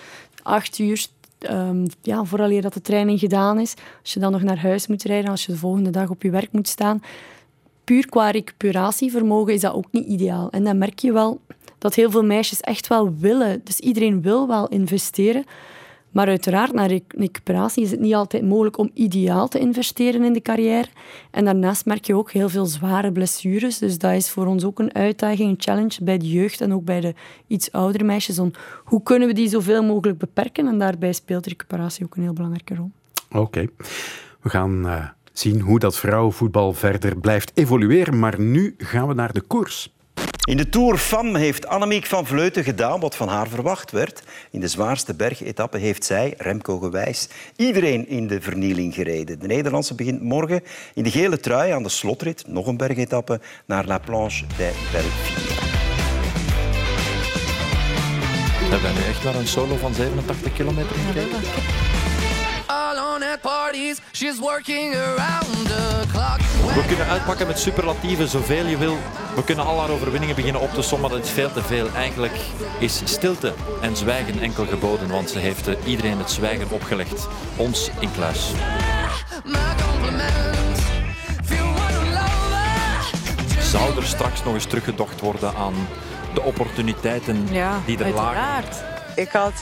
8 uur. Um, ja, vooraleer dat de training gedaan is. Als je dan nog naar huis moet rijden, als je de volgende dag op je werk moet staan, puur qua recuperatievermogen is dat ook niet ideaal. En dan merk je wel dat heel veel meisjes echt wel willen. Dus iedereen wil wel investeren. Maar uiteraard, na recuperatie is het niet altijd mogelijk om ideaal te investeren in de carrière. En daarnaast merk je ook heel veel zware blessures. Dus dat is voor ons ook een uitdaging, een challenge bij de jeugd en ook bij de iets oudere meisjes. Om hoe kunnen we die zoveel mogelijk beperken? En daarbij speelt recuperatie ook een heel belangrijke rol. Oké. We gaan uh, zien hoe dat vrouwenvoetbal verder blijft evolueren. Maar nu gaan we naar de koers. In de Tour Femme heeft Annemiek van Vleuten gedaan wat van haar verwacht werd. In de zwaarste bergetappe heeft zij, Remco gewijs, iedereen in de vernieling gereden. De Nederlandse begint morgen in de gele trui aan de slotrit, nog een bergetappe, naar La Planche de Belleville. Hebben wij nu echt naar een solo van 87 kilometer gekeken? We kunnen uitpakken met superlatieven zoveel je wil. We kunnen al haar overwinningen beginnen op te sommen. Dat is veel te veel. Eigenlijk is stilte en zwijgen enkel geboden, want ze heeft iedereen het zwijgen opgelegd. Ons in kluis. Zou er straks nog eens teruggedocht worden aan de opportuniteiten die er lagen? Ik had uh,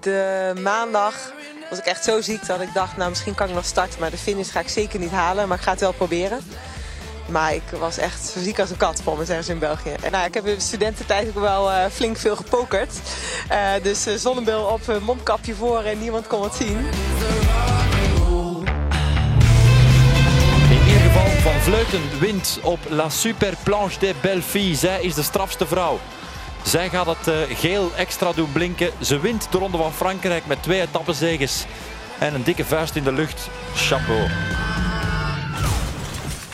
de maandag was ik echt zo ziek dat ik dacht, nou misschien kan ik nog starten. Maar de finish ga ik zeker niet halen, maar ik ga het wel proberen. Maar ik was echt zo ziek als een kat, voor me zeggen ze in België. En nou, ik heb in de studententijd ook wel uh, flink veel gepokerd. Uh, dus uh, zonnebril op, mondkapje voor en niemand kon het zien. In ieder geval Van Vleuten wint op La Super Planche de Belleville. Zij is de strafste vrouw. Zij gaat het uh, geel extra doen blinken. Ze wint de Ronde van Frankrijk met twee etappezeges. En een dikke vuist in de lucht. Chapeau.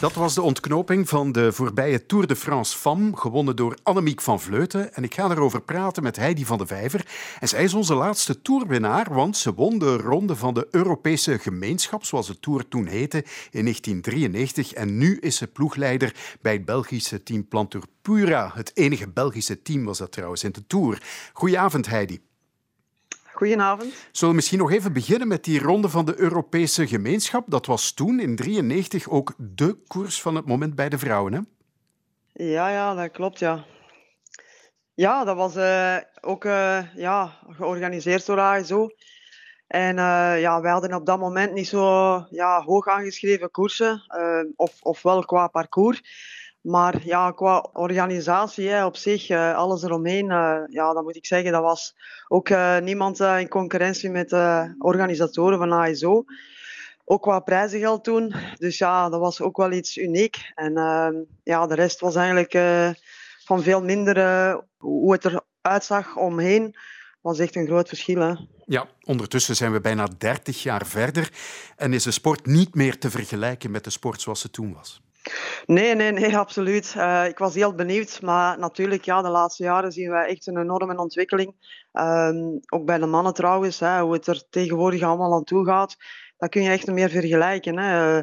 Dat was de ontknoping van de voorbije Tour de France Femme, gewonnen door Annemiek van Vleuten. En ik ga erover praten met Heidi van de Vijver. En zij is onze laatste tourwinnaar, want ze won de ronde van de Europese gemeenschap, zoals de Tour toen heette, in 1993. En nu is ze ploegleider bij het Belgische team Plantur Pura. Het enige Belgische team was dat trouwens in de Tour. Goedenavond, Heidi. Goedenavond. Zullen we misschien nog even beginnen met die ronde van de Europese gemeenschap? Dat was toen in 1993 ook de koers van het moment bij de vrouwen, hè? Ja, ja, dat klopt, ja. Ja, dat was uh, ook uh, ja, georganiseerd door ASO. En uh, ja, wij hadden op dat moment niet zo ja, hoog aangeschreven koersen, of, ofwel qua parcours. Maar ja, qua organisatie hè, op zich, uh, alles eromheen, uh, ja, dan moet ik zeggen, dat was ook uh, niemand in concurrentie met de organisatoren van ASO. Ook qua prijzengeld toen. Dus ja, dat was ook wel iets uniek. En ehm, ja, de rest was eigenlijk van veel minder hoe het eruit zag omheen. was echt een groot verschil. Ja, ondertussen zijn we bijna 30 jaar verder en is de sport niet meer te vergelijken met de sport zoals ze toen was. Nee, nee, nee, absoluut. Uh, ik was heel benieuwd. Maar natuurlijk, ja, de laatste jaren zien we echt een enorme ontwikkeling. Um, ook bij de mannen trouwens, hè, hoe het er tegenwoordig allemaal aan toe gaat. Dat kun je echt meer vergelijken. Hè. Uh,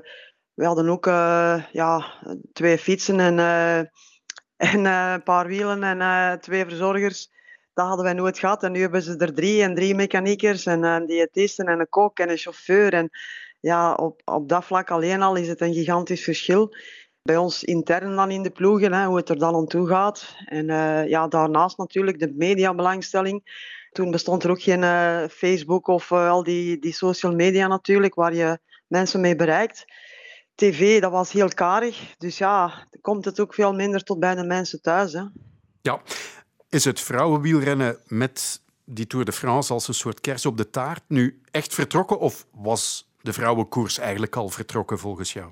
we hadden ook uh, ja, twee fietsen en, en een paar wielen en twee verzorgers. Dat hadden wij nooit gehad. En nu hebben ze er drie en drie mechaniekers en een diëtisten en een kok en een chauffeur. En ja, op, op dat vlak alleen al is het een gigantisch verschil. Bij ons intern dan in de ploegen, hè, hoe het er dan aan toe gaat. En uh, ja, daarnaast natuurlijk de mediabelangstelling. Toen bestond er ook geen uh, Facebook of uh, al die, die social media natuurlijk, waar je mensen mee bereikt. TV, dat was heel karig. Dus ja, komt het ook veel minder tot bij de mensen thuis. Hè. Ja, is het vrouwenwielrennen met die Tour de France als een soort kers op de taart nu echt vertrokken? Of was de vrouwenkoers eigenlijk al vertrokken volgens jou?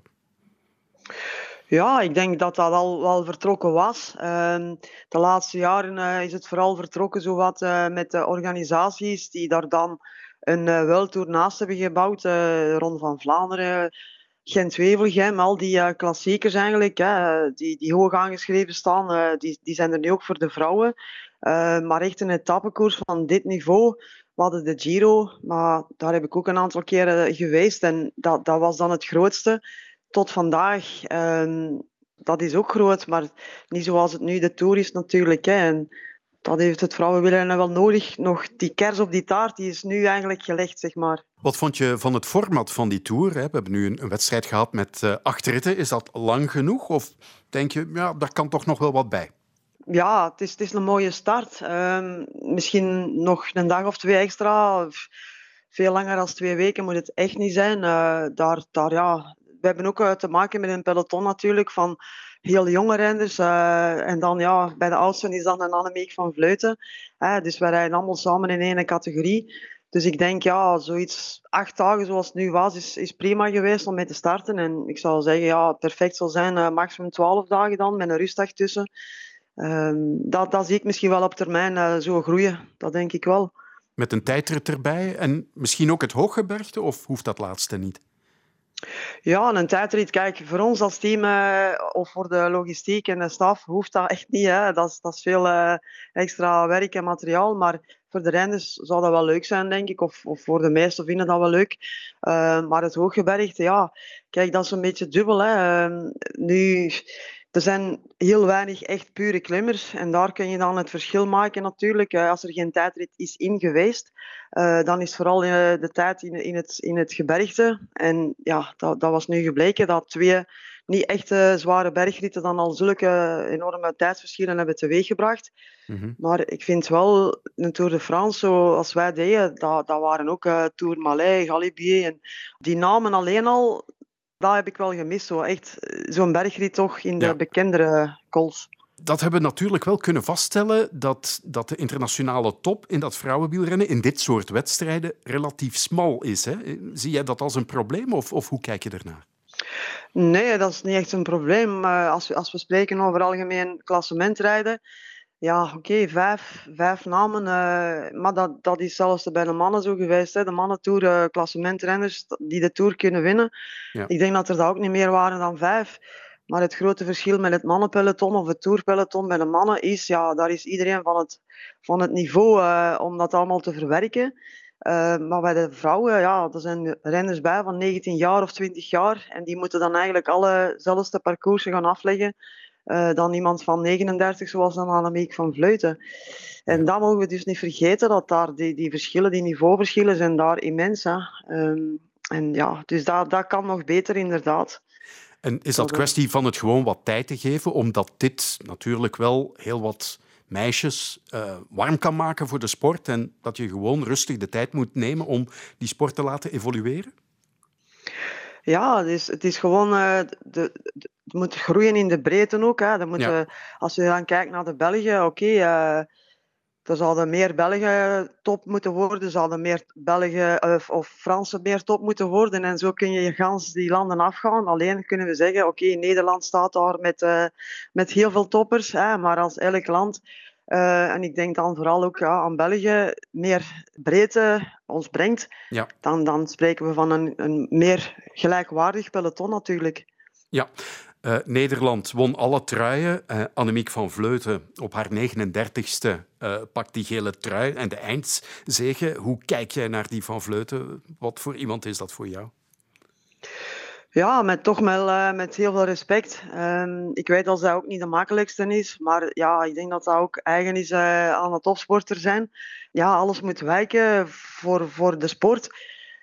Ja, ik denk dat dat al wel vertrokken was. Uh, de laatste jaren uh, is het vooral vertrokken zowat, uh, met de organisaties die daar dan een uh, World naast hebben gebouwd. Ronde van Vlaanderen, Gent-Wevelgem, al die klassiekers eigenlijk, die, die hoog aangeschreven staan, die, die zijn er nu ook voor de vrouwen. maar echt een etappekoers van dit niveau. We hadden de Giro, maar daar heb ik ook een aantal keren geweest en dat, dat was dan het grootste tot vandaag. Um, dat is ook groot, maar niet zoals het nu de Tour is natuurlijk. Hè. En dat heeft het vrouwenwielrennen wel nodig. Nog die kers op die taart, die is nu eigenlijk gelegd, zeg maar. Wat vond je van het format van die Tour? We hebben nu een wedstrijd gehad met uh, acht ritten. Is dat lang genoeg? Of denk je, ja, daar kan toch nog wel wat bij? Ja, het is, het is een mooie start. Um, misschien nog een dag of twee extra. Veel langer dan twee weken moet het echt niet zijn. Uh, daar, daar, ja, we hebben ook uh, te maken met een peloton natuurlijk van heel jonge renners. Uh, en dan ja, bij de oudsten is dan een Annemiek van Vleuten. Dus wij rijden allemaal samen in één categorie. Dus ik denk, ja, zoiets acht dagen zoals het nu was, is, is prima geweest om mee te starten. En ik zou zeggen, ja, perfect zal zijn maximum twaalf dagen dan, met een rustdag tussen. Ehm, dat, dat zie ik misschien wel op termijn zo groeien. Dat denk ik wel. Met een tijdrit erbij en misschien ook het hooggebergte, of hoeft dat laatste niet? Ja, een tijdrit. Kijk, voor ons als team uh, of voor de logistiek en de staf hoeft dat echt niet. Hè. Dat, is, dat is veel uh, extra werk en materiaal. Maar voor de renners zou dat wel leuk zijn, denk ik. Of, of voor de meesten vinden dat wel leuk. Uh, maar het hooggebergte, ja, kijk, dat is een beetje dubbel. Hè. Ehm, nu er zijn heel weinig echt pure klimmers en daar kun je dan het verschil maken natuurlijk. Als er geen tijdrit is in geweest, uh, dan is vooral uh, de tijd in, in, het, in het gebergte. En ja, dat, dat was nu gebleken dat twee niet echt zware bergritten dan al zulke enorme tijdsverschillen hebben teweeggebracht. Mm -hmm. Maar ik vind wel een Tour de France zoals wij deden, dat, dat waren ook uh, Tour Malais, Galibier. En die namen alleen al, dat heb ik wel gemist. Zo echt zo'n bergrit toch in de ja. bekendere kools. Dat hebben we natuurlijk wel kunnen vaststellen, dat, dat de internationale top in dat vrouwenwielrennen, in dit soort wedstrijden, relatief smal is. Hè? Zie jij dat als een probleem of, of hoe kijk je ernaar? Nee, dat is niet echt een probleem. Als we, als we spreken over algemeen klassementrijden, ja, oké, okay, vijf, vijf namen. Uh, maar dat, dat is zelfs bij de mannen zo geweest. Hè. De mannen-tour, uh, klassementrenners die de Tour kunnen winnen. Ja. Ik denk dat er dat ook niet meer waren dan vijf. Maar het grote verschil met het mannenpeloton of het tourpeloton bij de mannen is, ja, daar is iedereen van het, van het niveau uh, om dat allemaal te verwerken. Uh, maar bij de vrouwen, ja, er zijn renners bij van 19 jaar of 20 jaar. En die moeten dan eigenlijk allezelfde parcoursen gaan afleggen uh, dan iemand van 39, zoals dan Annemiek van Vleuten. En dan mogen we dus niet vergeten dat daar die, die verschillen, die niveauverschillen, zijn daar immens. Hè. Um, en ja, dus dat, dat kan nog beter inderdaad. En is dat kwestie van het gewoon wat tijd te geven, omdat dit natuurlijk wel heel wat meisjes uh, warm kan maken voor de sport en dat je gewoon rustig de tijd moet nemen om die sport te laten evolueren? Ja, het is, het is gewoon, uh, de, de, het moet groeien in de breedte ook. Hè. Dan moet ja. als je dan kijkt naar de Belgen, oké, okay, uh, er zouden meer Belgen top moeten worden, er zouden meer Belgen of, of Fransen meer top moeten worden. En zo kun je gans die landen afgaan. Alleen kunnen we zeggen, oké, okay, Nederland staat daar met, uh, met heel veel toppers, hè, maar als elk land... Uh, en ik denk dan vooral ook ja, aan België meer breedte ons brengt, ja. dan, dan spreken we van een, een meer gelijkwaardig peloton natuurlijk. Ja, Uh, Nederland won alle truien. Uh, Annemiek van Vleuten op haar 39ste uh, pakt die gele trui en de eindzege. Hoe kijk jij naar die van Vleuten? Wat voor iemand is dat voor jou? Ja, met, toch wel uh, met heel veel respect. Um, ik weet dat zij ook niet de makkelijkste is, maar ja, ik denk dat dat ook eigen is uh, aan het topsporter zijn. Ja, alles moet wijken voor, voor de sport.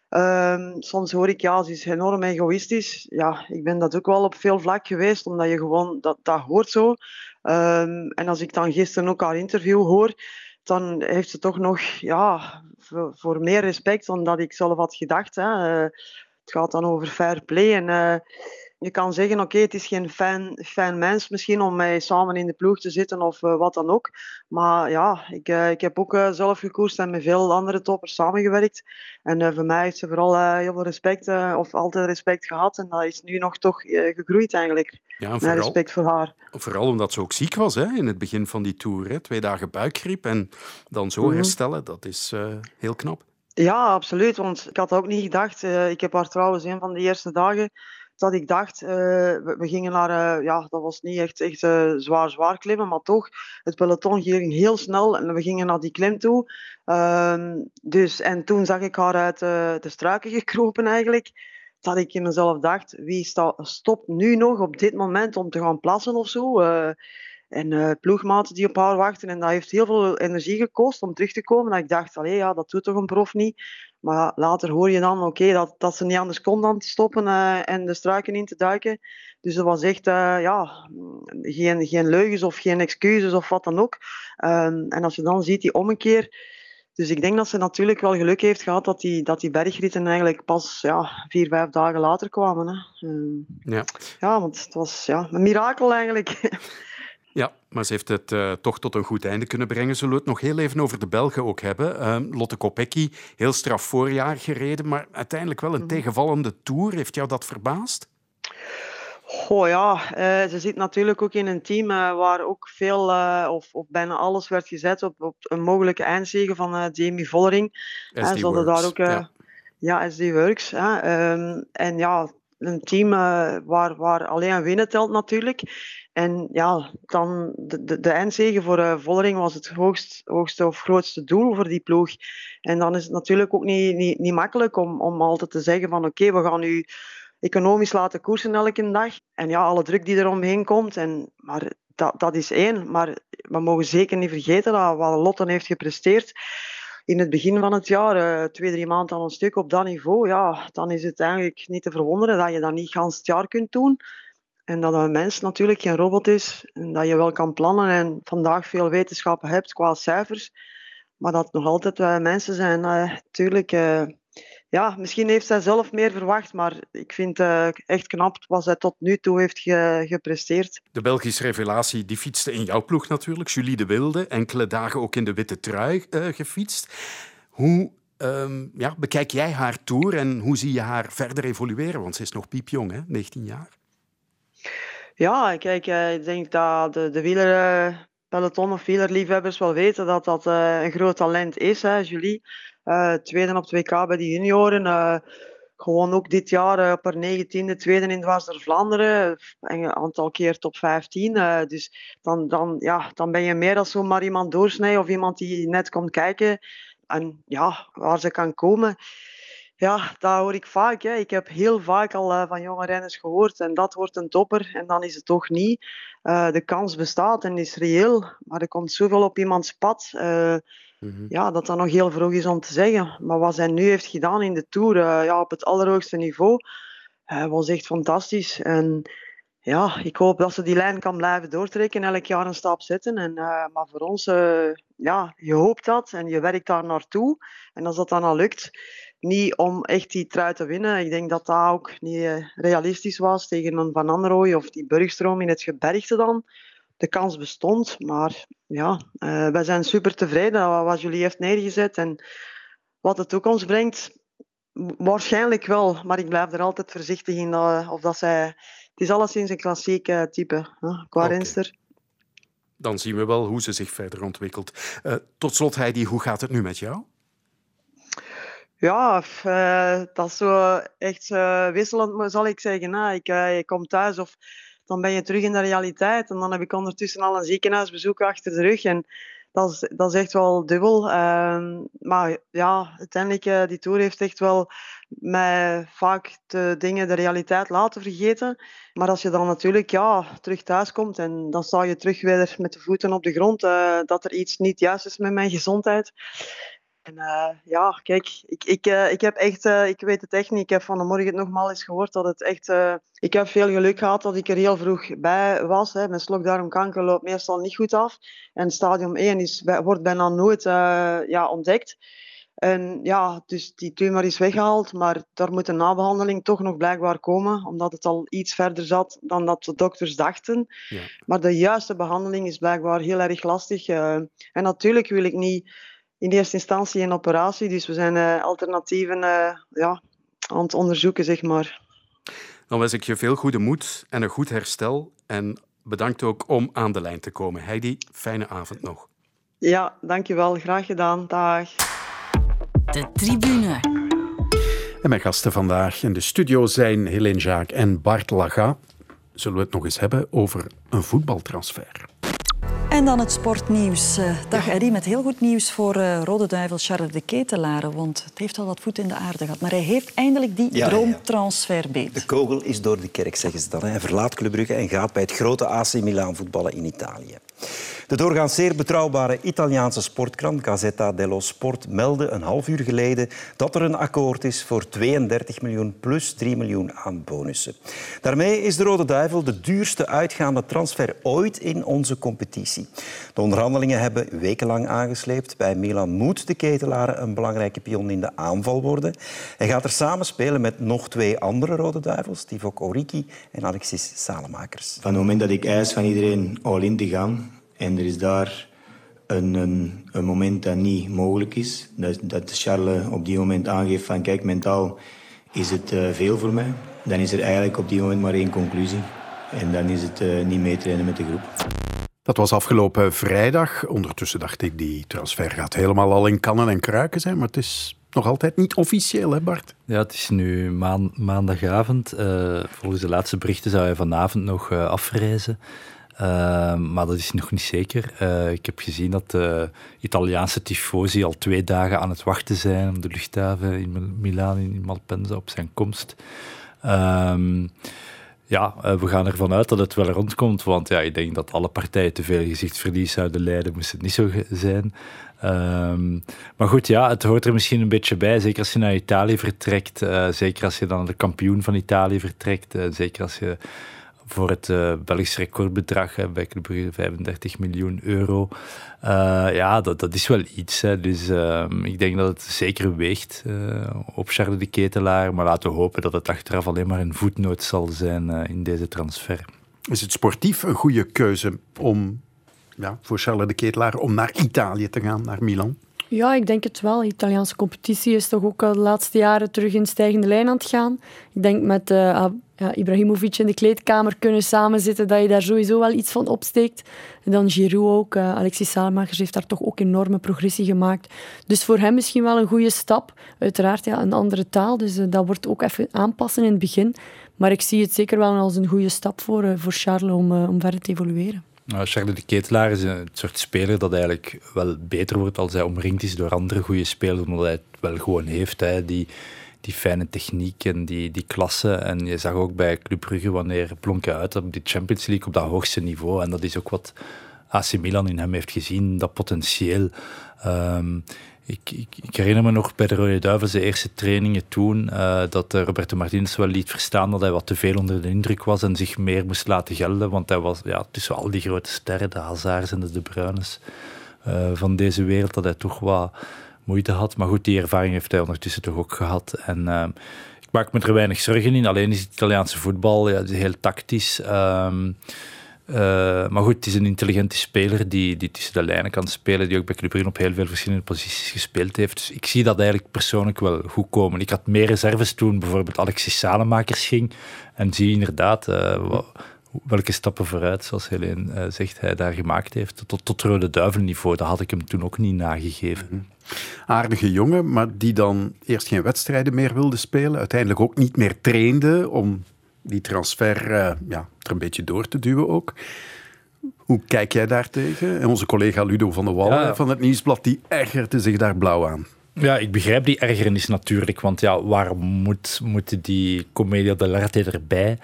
Um, soms hoor ik, ja, ze is enorm egoïstisch. Ja, ik ben dat ook wel op veel vlak geweest, omdat je gewoon, dat, dat hoort zo. Um, en als ik dan gisteren ook haar interview hoor, dan heeft ze toch nog, ja, voor, meer respect dan dat ik zelf had gedacht. Hè. Het gaat dan over fair play. En uh, je kan zeggen, oké, okay, het is geen fijn, fijn mens misschien om mij samen in de ploeg te zitten of uh, wat dan ook. Maar ja, ik, uh, ik heb ook zelf gekoerst en met veel andere toppers samengewerkt. En voor mij heeft ze vooral heel veel respect, of altijd respect gehad. En dat is nu nog toch gegroeid eigenlijk. Ja, en vooral, respect voor haar. Vooral omdat ze ook ziek was hè, in het begin van die tour. Hè. Twee dagen buikgriep en dan zo mm -hmm. herstellen, dat is heel knap. Ja, absoluut. Want ik had ook niet gedacht. Uh, ik heb haar trouwens een van de eerste dagen dat ik dacht, uh, we, gingen naar, uh, ja, dat was niet echt, echt zwaar, zwaar klimmen, maar toch, het peloton ging heel snel en we gingen naar die klim toe. Ehm, dus, en toen zag ik haar uit de struiken gekropen eigenlijk. Dat ik in mezelf dacht, wie stopt nu nog op dit moment om te gaan plassen of zo? En uh, ploegmaten die op haar wachten. En dat heeft heel veel energie gekost om terug te komen. Dat ik dacht, allee, ja, dat doet toch een prof niet. Maar later hoor je dan oké, okay, dat, dat ze niet anders kon dan te stoppen uh, en de struiken in te duiken. Dus dat was echt uh, ja, geen, geen leugens of geen excuses of wat dan ook. Um, en als je dan ziet die ommekeer. Dus ik denk dat ze natuurlijk wel geluk heeft gehad dat die, dat die bergritten eigenlijk pas ja, vier, vijf dagen later kwamen. Hè. Um, ja. ja, want het was ja, een mirakel eigenlijk. Ja, maar ze heeft het uh, toch tot een goed einde kunnen brengen. Zullen we het nog heel even over de Belgen ook hebben? Uh, Lotte Kopecky, heel straf voorjaar gereden, maar uiteindelijk wel een mm. tegenvallende tour. Heeft jou dat verbaasd? Oh ja, uh, ze zit natuurlijk ook in een team waar ook veel, of, of bijna alles werd gezet op, op een mogelijke eindzege van Jamie Vollering. SD ze hadden daar ook... Ja. ja, SD Works. Um, en ja, een team waar, waar alleen winnen telt natuurlijk. En ja, dan de, de, de voor uh, Vollering was het hoogst, hoogste of grootste doel voor die ploeg. En dan is het natuurlijk ook niet, niet, niet makkelijk om, om altijd te zeggen van oké, we gaan nu economisch laten koersen elke dag. En ja, alle druk die er omheen komt. En, maar dat, dat is één. Maar we mogen zeker niet vergeten dat wat Lotten heeft gepresteerd in het begin van het jaar, uh, twee, drie maanden aan een stuk op dat niveau, ja, dan is het eigenlijk niet te verwonderen dat je dat niet gans het jaar kunt doen. En dat een mens natuurlijk geen robot is. En dat je wel kan plannen en vandaag veel wetenschappen hebt qua cijfers. Maar dat nog altijd uh, mensen zijn. Natuurlijk, uh, ja, misschien heeft zij zelf meer verwacht. Maar ik vind uh, echt knap wat zij tot nu toe heeft ge gepresteerd. De Belgische revelatie die fietste in jouw ploeg natuurlijk. Julie de Wilde. Enkele dagen ook in de witte trui gefietst. Hoe um, ja, bekijk jij haar tour en hoe zie je haar verder evolueren? Want ze is nog piepjong, hè? 19 jaar. Ja, kijk, eh, ik denk dat de, de wielerpeloton of wielerliefhebbers wel weten dat dat uh, een groot talent is, hè, Julie. Uh, tweede op 2K bij de junioren. Gewoon ook dit jaar op haar negentiende, tweede in Dwars Vlaanderen. Een aantal keer top 15. dus dan, dan, ja, dan ben je meer dan zomaar iemand doorsnijden of iemand die net komt kijken. En ja, waar ze kan komen. Ja, dat hoor ik vaak. Hè. Ik heb heel vaak al uh, van jonge renners gehoord en dat wordt een topper en dan is het toch niet. Uh, de kans bestaat en is reëel, maar er komt zoveel op iemands pad. Uh, mm-hmm. Ja, dat dat nog heel vroeg is om te zeggen. Maar wat zij nu heeft gedaan in de Tour, ja, op het allerhoogste niveau, was echt fantastisch. En ja, ik hoop dat ze die lijn kan blijven doortrekken, elk jaar een stap zetten. En, maar voor ons, ja, je hoopt dat en je werkt daar naartoe. En als dat dan al lukt, niet om echt die trui te winnen. Ik denk dat dat ook niet eh, realistisch was tegen een Van Anrooy of die Burgstroom in het gebergte dan. De kans bestond, maar ja, uh, wij zijn super tevreden wat jullie heeft neergezet. En wat de toekomst brengt, waarschijnlijk wel. Maar ik blijf er altijd voorzichtig in uh, of dat zij... Het is alleszins een klassiek uh, type, qua okay. renster. Dan zien we wel hoe ze zich verder ontwikkelt. tot slot, Heidi, hoe gaat het nu met jou? Ja, uh, dat is zo echt uh, wisselend, zal ik zeggen. Hè. Ik, uh, ik kom thuis of dan ben je terug in de realiteit. En dan heb ik ondertussen al een ziekenhuisbezoek achter de rug. En dat is, dat is echt wel dubbel. Ehm, maar ja, uiteindelijk, die Tour heeft echt wel mij vaak de dingen, de realiteit laten vergeten. Maar als je dan natuurlijk ja, terug thuis komt en dan sta je terug weer met de voeten op de grond, dat er iets niet juist is met mijn gezondheid. En uh, ja, kijk, ik, ik, uh, ik heb echt, uh, ik weet het echt niet. Ik heb van de morgen het nogmaals eens gehoord dat het echt. ik heb veel geluk gehad dat ik er heel vroeg bij was. Hè. Mijn slokdarmkanker loopt meestal niet goed af. En stadium 1 is, wordt bijna nooit ja, ontdekt. En ja, dus die tumor is weggehaald, maar daar moet een nabehandeling toch nog blijkbaar komen, omdat het al iets verder zat dan dat de dokters dachten. Ja. Maar de juiste behandeling is blijkbaar heel erg lastig. en natuurlijk wil ik niet in eerste instantie een operatie. Dus we zijn uh, alternatieven uh, ja, aan het onderzoeken, zeg maar. Dan wens ik je veel goede moed en een goed herstel. En bedankt ook om aan de lijn te komen. Heidi, fijne avond nog. Ja, dankjewel. Graag gedaan. Dag. De tribune. En mijn gasten vandaag in de studio zijn Helene Jaak en Bart Laga. Zullen we het nog eens hebben over een voetbaltransfer? En dan het sportnieuws. Uh, dag Eddy, met heel goed nieuws voor uh, Rode Duivel Charles de Ketelaren. Want het heeft al wat voet in de aarde gehad. Maar hij heeft eindelijk die ja, droomtransfer beet. De kogel is door de kerk, zeggen ze dan. Hij verlaat Club Brugge en gaat bij het grote AC Milan voetballen in Italië. De doorgaans zeer betrouwbare Italiaanse sportkrant Gazzetta dello Sport meldde een half uur geleden dat er een akkoord is voor 32 miljoen plus 3 miljoen aan bonussen. Daarmee is de Rode Duivel de duurste uitgaande transfer ooit in onze competitie. De onderhandelingen hebben wekenlang aangesleept. Bij Milan moet de ketelaar een belangrijke pion in de aanval worden. Hij gaat er samen spelen met nog twee andere Rode Duivels, Tivok Oriki en Alexis Salemakers. Van het moment dat ik eis van iedereen all-in te gaan, en er is daar een, een, een, moment dat niet mogelijk is. Dat, dat Charles op die moment aangeeft van kijk, mentaal is het uh, veel voor mij. Dan is er eigenlijk op die moment maar één conclusie. En dan is het uh, niet meetrainen met de groep. Dat was afgelopen vrijdag. Ondertussen dacht ik, die transfer gaat helemaal al in kannen en kruiken zijn. Maar het is nog altijd niet officieel, hè Bart? Ja, het is nu maan, maandagavond. Uh, volgens de laatste berichten zou hij vanavond nog afreizen. Uh, maar dat is nog niet zeker. Uh, ik heb gezien dat de Italiaanse tifosi al twee dagen aan het wachten zijn op de luchthaven in Milaan, in Malpensa, op zijn komst. Um, ja, uh, we gaan ervan uit dat het wel rondkomt, want ja, ik denk dat alle partijen te veel gezichtsverlies zouden lijden, moest het niet zo zijn. Um, maar goed, ja, het hoort er misschien een beetje bij. Zeker als je naar Italië vertrekt. Uh, zeker als je dan de kampioen van Italië vertrekt. Zeker als je voor het uh, Belgisch recordbedrag hè, bij Club Brugge 35 miljoen euro. Uh, ja, dat, dat is wel iets. Hè. Dus uh, ik denk dat het zeker weegt uh, op Charles de Ketelaar. Maar laten we hopen dat het achteraf alleen maar een voetnoot zal zijn in deze transfer. Is het sportief een goede keuze om, ja, voor Charles de Ketelaar om naar Italië te gaan, naar Milan? Ja, ik denk het wel. De Italiaanse competitie is toch ook de laatste jaren terug in stijgende lijn aan het gaan. Ik denk met Ibrahimovic in de kleedkamer kunnen samenzitten, dat je daar sowieso wel iets van opsteekt. En dan Giroud ook. Uh, Alexis Salmakers heeft daar toch ook enorme progressie gemaakt. Dus voor hem misschien wel een goede stap. Uiteraard ja, een andere taal, dus uh, dat wordt ook even aanpassen in het begin. Maar ik zie het zeker wel als een goede stap voor, voor Charles om, om verder te evolueren. Nou, Charles de Ketelaar is een soort speler dat eigenlijk wel beter wordt als hij omringd is door andere goede spelers, omdat hij het wel gewoon heeft. Hè, die, die fijne techniek en die, die klasse. En je zag ook bij Club Brugge wanneer blonk uit op die Champions League op dat hoogste niveau. En dat is ook wat AC Milan in hem heeft gezien, dat potentieel. Um, ik, herinner me nog bij de Rode Duivels de eerste trainingen toen uh, dat Roberto Martinez wel liet verstaan dat hij wat te veel onder de indruk was en zich meer moest laten gelden. Want hij was ja, tussen al die grote sterren, de Hazards en de De uh, van deze wereld, dat hij toch wat moeite had. Maar goed, die ervaring heeft hij ondertussen toch ook gehad. En uh, ik maak me er weinig zorgen in. Alleen is het Italiaanse voetbal ja, heel tactisch. Um, uh, maar goed, het is een intelligente speler die, die tussen de lijnen kan spelen, die ook bij Club Brugge op heel veel verschillende posities gespeeld heeft. Dus ik zie dat eigenlijk persoonlijk wel goed komen. Ik had meer reserves toen bijvoorbeeld Alexis Salemakers ging en zie inderdaad uh, welke stappen vooruit, zoals Helene uh, zegt, hij daar gemaakt heeft. Tot, tot Rode Duivelniveau, dat had ik hem toen ook niet nagegeven. Mhm. Aardige jongen, maar die dan eerst geen wedstrijden meer wilde spelen, uiteindelijk ook niet meer trainde om die transfer uh, ja, er een beetje door te duwen ook. Hoe kijk jij daar tegen? En onze collega Ludo van der Wallen ja. van het Nieuwsblad, die ergerde zich daar blauw aan. Ja, ik begrijp die ergernis natuurlijk, want ja, waarom moet, moeten die Commedia dell'arte erbij?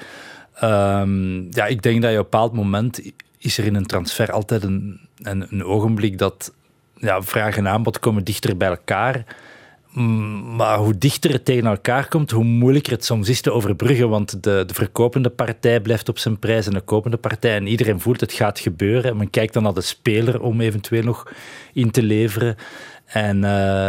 Um, ja, ik denk dat je op een bepaald moment is er in een transfer altijd een, een, een ogenblik dat ja, vraag en aanbod komen dichter bij elkaar. Maar hoe dichter het tegen elkaar komt, hoe moeilijker het soms is te overbruggen. Want de, de verkopende partij blijft op zijn prijs en de kopende partij. En iedereen voelt het gaat gebeuren. Men kijkt dan naar de speler om eventueel nog in te leveren. En uh,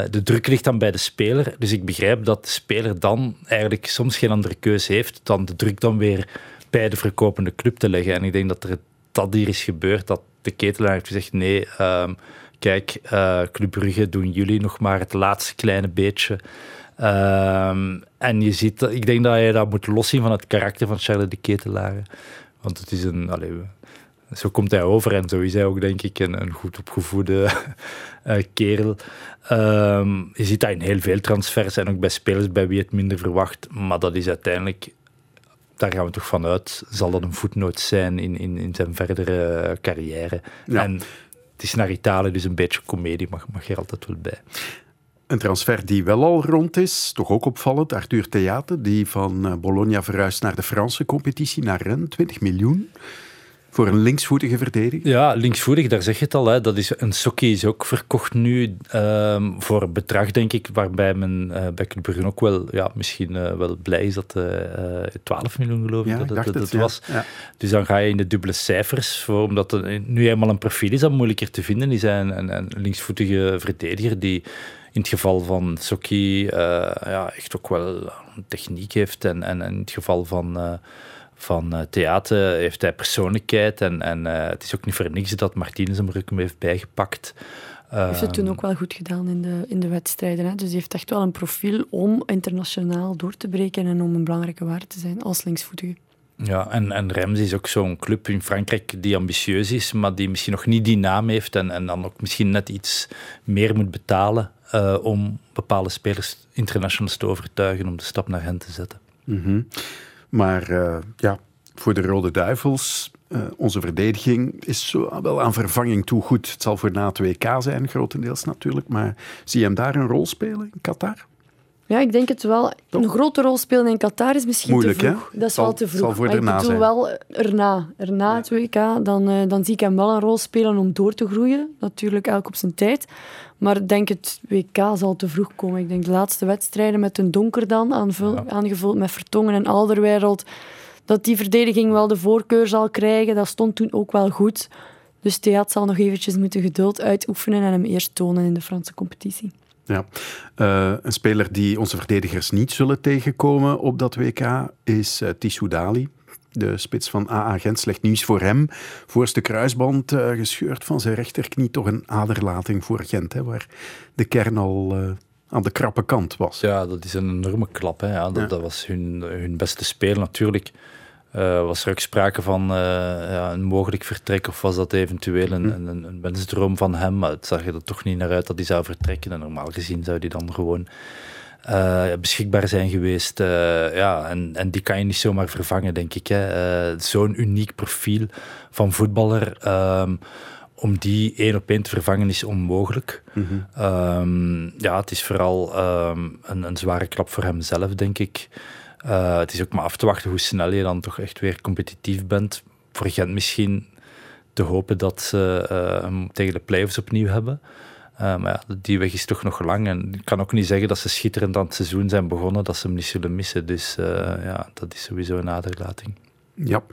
de druk ligt dan bij de speler. Dus ik begrijp dat de speler dan eigenlijk soms geen andere keuze heeft dan de druk dan weer bij de verkopende club te leggen. En ik denk dat er dat hier is gebeurd, dat de ketelaar heeft gezegd nee, um, kijk, uh, Club doen jullie nog maar het laatste kleine beetje. Um, en je ziet, ik denk dat je dat moet loszien van het karakter van Charles de Ketelaar. Want het is een, allez, zo komt hij over en zo is hij ook, denk ik, een, een goed opgevoede uh, kerel. Um, je ziet dat in heel veel transfers en ook bij spelers bij wie het minder verwacht. Maar dat is uiteindelijk daar gaan we toch vanuit, zal dat een voetnoot zijn in, in, in zijn verdere carrière. En het is naar Italië, dus een beetje comedie mag, mag er altijd wel bij. Een transfer die wel al rond is, toch ook opvallend. Arthur Theater, die van eh, Bologna verhuist naar de Franse competitie, naar Rennes, 20 miljoen. Voor een linksvoetige verdediger? Ja, linksvoetig, daar zeg je het al. Hè. Dat is, een Sokkie is ook verkocht nu um, voor bedrag, denk ik, waarbij men uh, bij Club Brugge ook wel, ja, misschien uh, wel blij is dat uh, 12 miljoen geloof ik ja, dat, dat, dat, het, was. Ja. Dus dan ga je in de dubbele cijfers, voor, omdat het nu eenmaal een profiel is dat moeilijker te vinden is. Een, een, een linksvoetige verdediger die in het geval van Sokkie ja, echt ook wel techniek heeft en, en in het geval van van uh, theater heeft hij persoonlijkheid. En, en uh, het is ook niet voor niks dat Martinez hem er ook mee heeft bijgepakt. Hij heeft het toen ook wel goed gedaan in de, in de wedstrijden. Hè? Dus hij heeft echt wel een profiel om internationaal door te breken en om een belangrijke waarde te zijn als linksvoetige. Ja, en, en Rems is ook zo'n club in Frankrijk die ambitieus is, maar die misschien nog niet die naam heeft en, en dan ook misschien net iets meer moet betalen uh, om bepaalde spelers internationals te overtuigen om de stap naar hen te zetten. Mm -hmm. Maar uh, ja, voor de Rode Duivels, uh, onze verdediging is zo wel aan vervanging toe goed. Het zal voor na het WK zijn, grotendeels natuurlijk. Maar zie je hem daar een rol spelen in Qatar? Ja, ik denk het wel. Een grote rol spelen in Qatar is misschien Moeilijk, te vroeg. Hè? Dat is zal, wel te vroeg. Maar ik bedoel zijn. wel erna. Erna het WK, dan, uh, dan zie ik hem wel een rol spelen om door te groeien. Natuurlijk elk op zijn tijd. Maar ik denk het WK zal te vroeg komen. Ik denk de laatste wedstrijden met een donker dan, aanvul, ja. aangevuld met Vertongen en Alderweireld, dat die verdediging wel de voorkeur zal krijgen. Dat stond toen ook wel goed. Dus Theat zal nog eventjes moeten geduld uitoefenen en hem eerst tonen in de Franse competitie. Ja. Uh, een speler die onze verdedigers niet zullen tegenkomen op dat WK is uh, Tissou Dali. De spits van AA Gent, slecht nieuws voor hem. Voorste kruisband uh, gescheurd van zijn rechterknie. Toch een aderlating voor Gent, hè, waar de kern al uh, aan de krappe kant was. Ja, dat is een enorme klap. Hè. Ja, dat, ja. dat was hun, hun beste speler natuurlijk. Uh, was er ook sprake van ja, een mogelijk vertrek of was dat eventueel een, hm. een, een wensdroom van hem? Maar het zag er toch niet naar uit dat hij zou vertrekken. En normaal gezien zou hij dan gewoon uh, beschikbaar zijn geweest. Uh, ja, en, en die kan je niet zomaar vervangen, denk ik. Uh, Zo'n uniek profiel van voetballer. Um, om die één op één te vervangen is onmogelijk. Mm -hmm. um, ja, het is vooral um, een, een, zware klap voor hemzelf, denk ik. het is ook maar af te wachten hoe snel je dan toch echt weer competitief bent. Voor Gent misschien te hopen dat ze hem tegen de play-offs opnieuw hebben. Uh, maar ja, die weg is toch nog lang. En ik kan ook niet zeggen dat ze schitterend aan het seizoen zijn begonnen, dat ze hem niet zullen missen. Dus uh, ja, dat is sowieso een aderlating. Ja,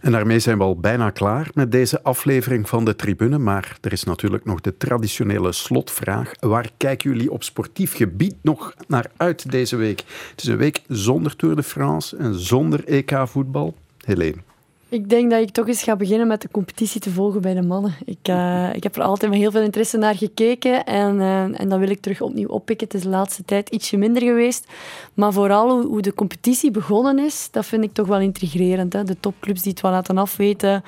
en daarmee zijn we al bijna klaar met deze aflevering van de Tribune. Maar er is natuurlijk nog de traditionele slotvraag. Waar kijken jullie op sportief gebied nog naar uit deze week? Het is een week zonder Tour de France en zonder EK-voetbal. Helene. Ik denk dat ik toch eens ga beginnen met de competitie te volgen bij de mannen. Ik, uh, ik heb er altijd met heel veel interesse naar gekeken en, uh, en dat wil ik terug opnieuw oppikken. Het is de laatste tijd ietsje minder geweest. Maar vooral hoe, de competitie begonnen is, dat vind ik toch wel intrigerend. Hè? De topclubs die het wel laten afweten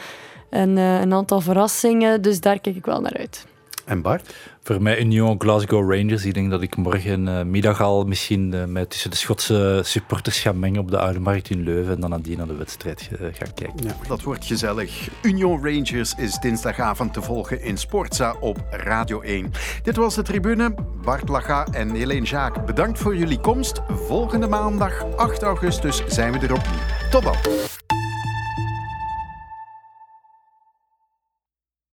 en uh, een aantal verrassingen. Dus daar kijk ik wel naar uit. En Bart? Voor mij Union Glasgow Rangers. Ik denk dat ik morgen uh, middag al misschien uh, mij tussen de Schotse supporters ga mengen op de Oude in Leuven en dan nadien naar de wedstrijd uh, ga kijken. Dat wordt gezellig. Union Rangers is dinsdagavond te volgen in Sportza op Radio 1. Dit was de tribune. Bart Laga en Helene Jaak, bedankt voor jullie komst. Volgende maandag, 8 augustus, zijn we er opnieuw. Tot dan.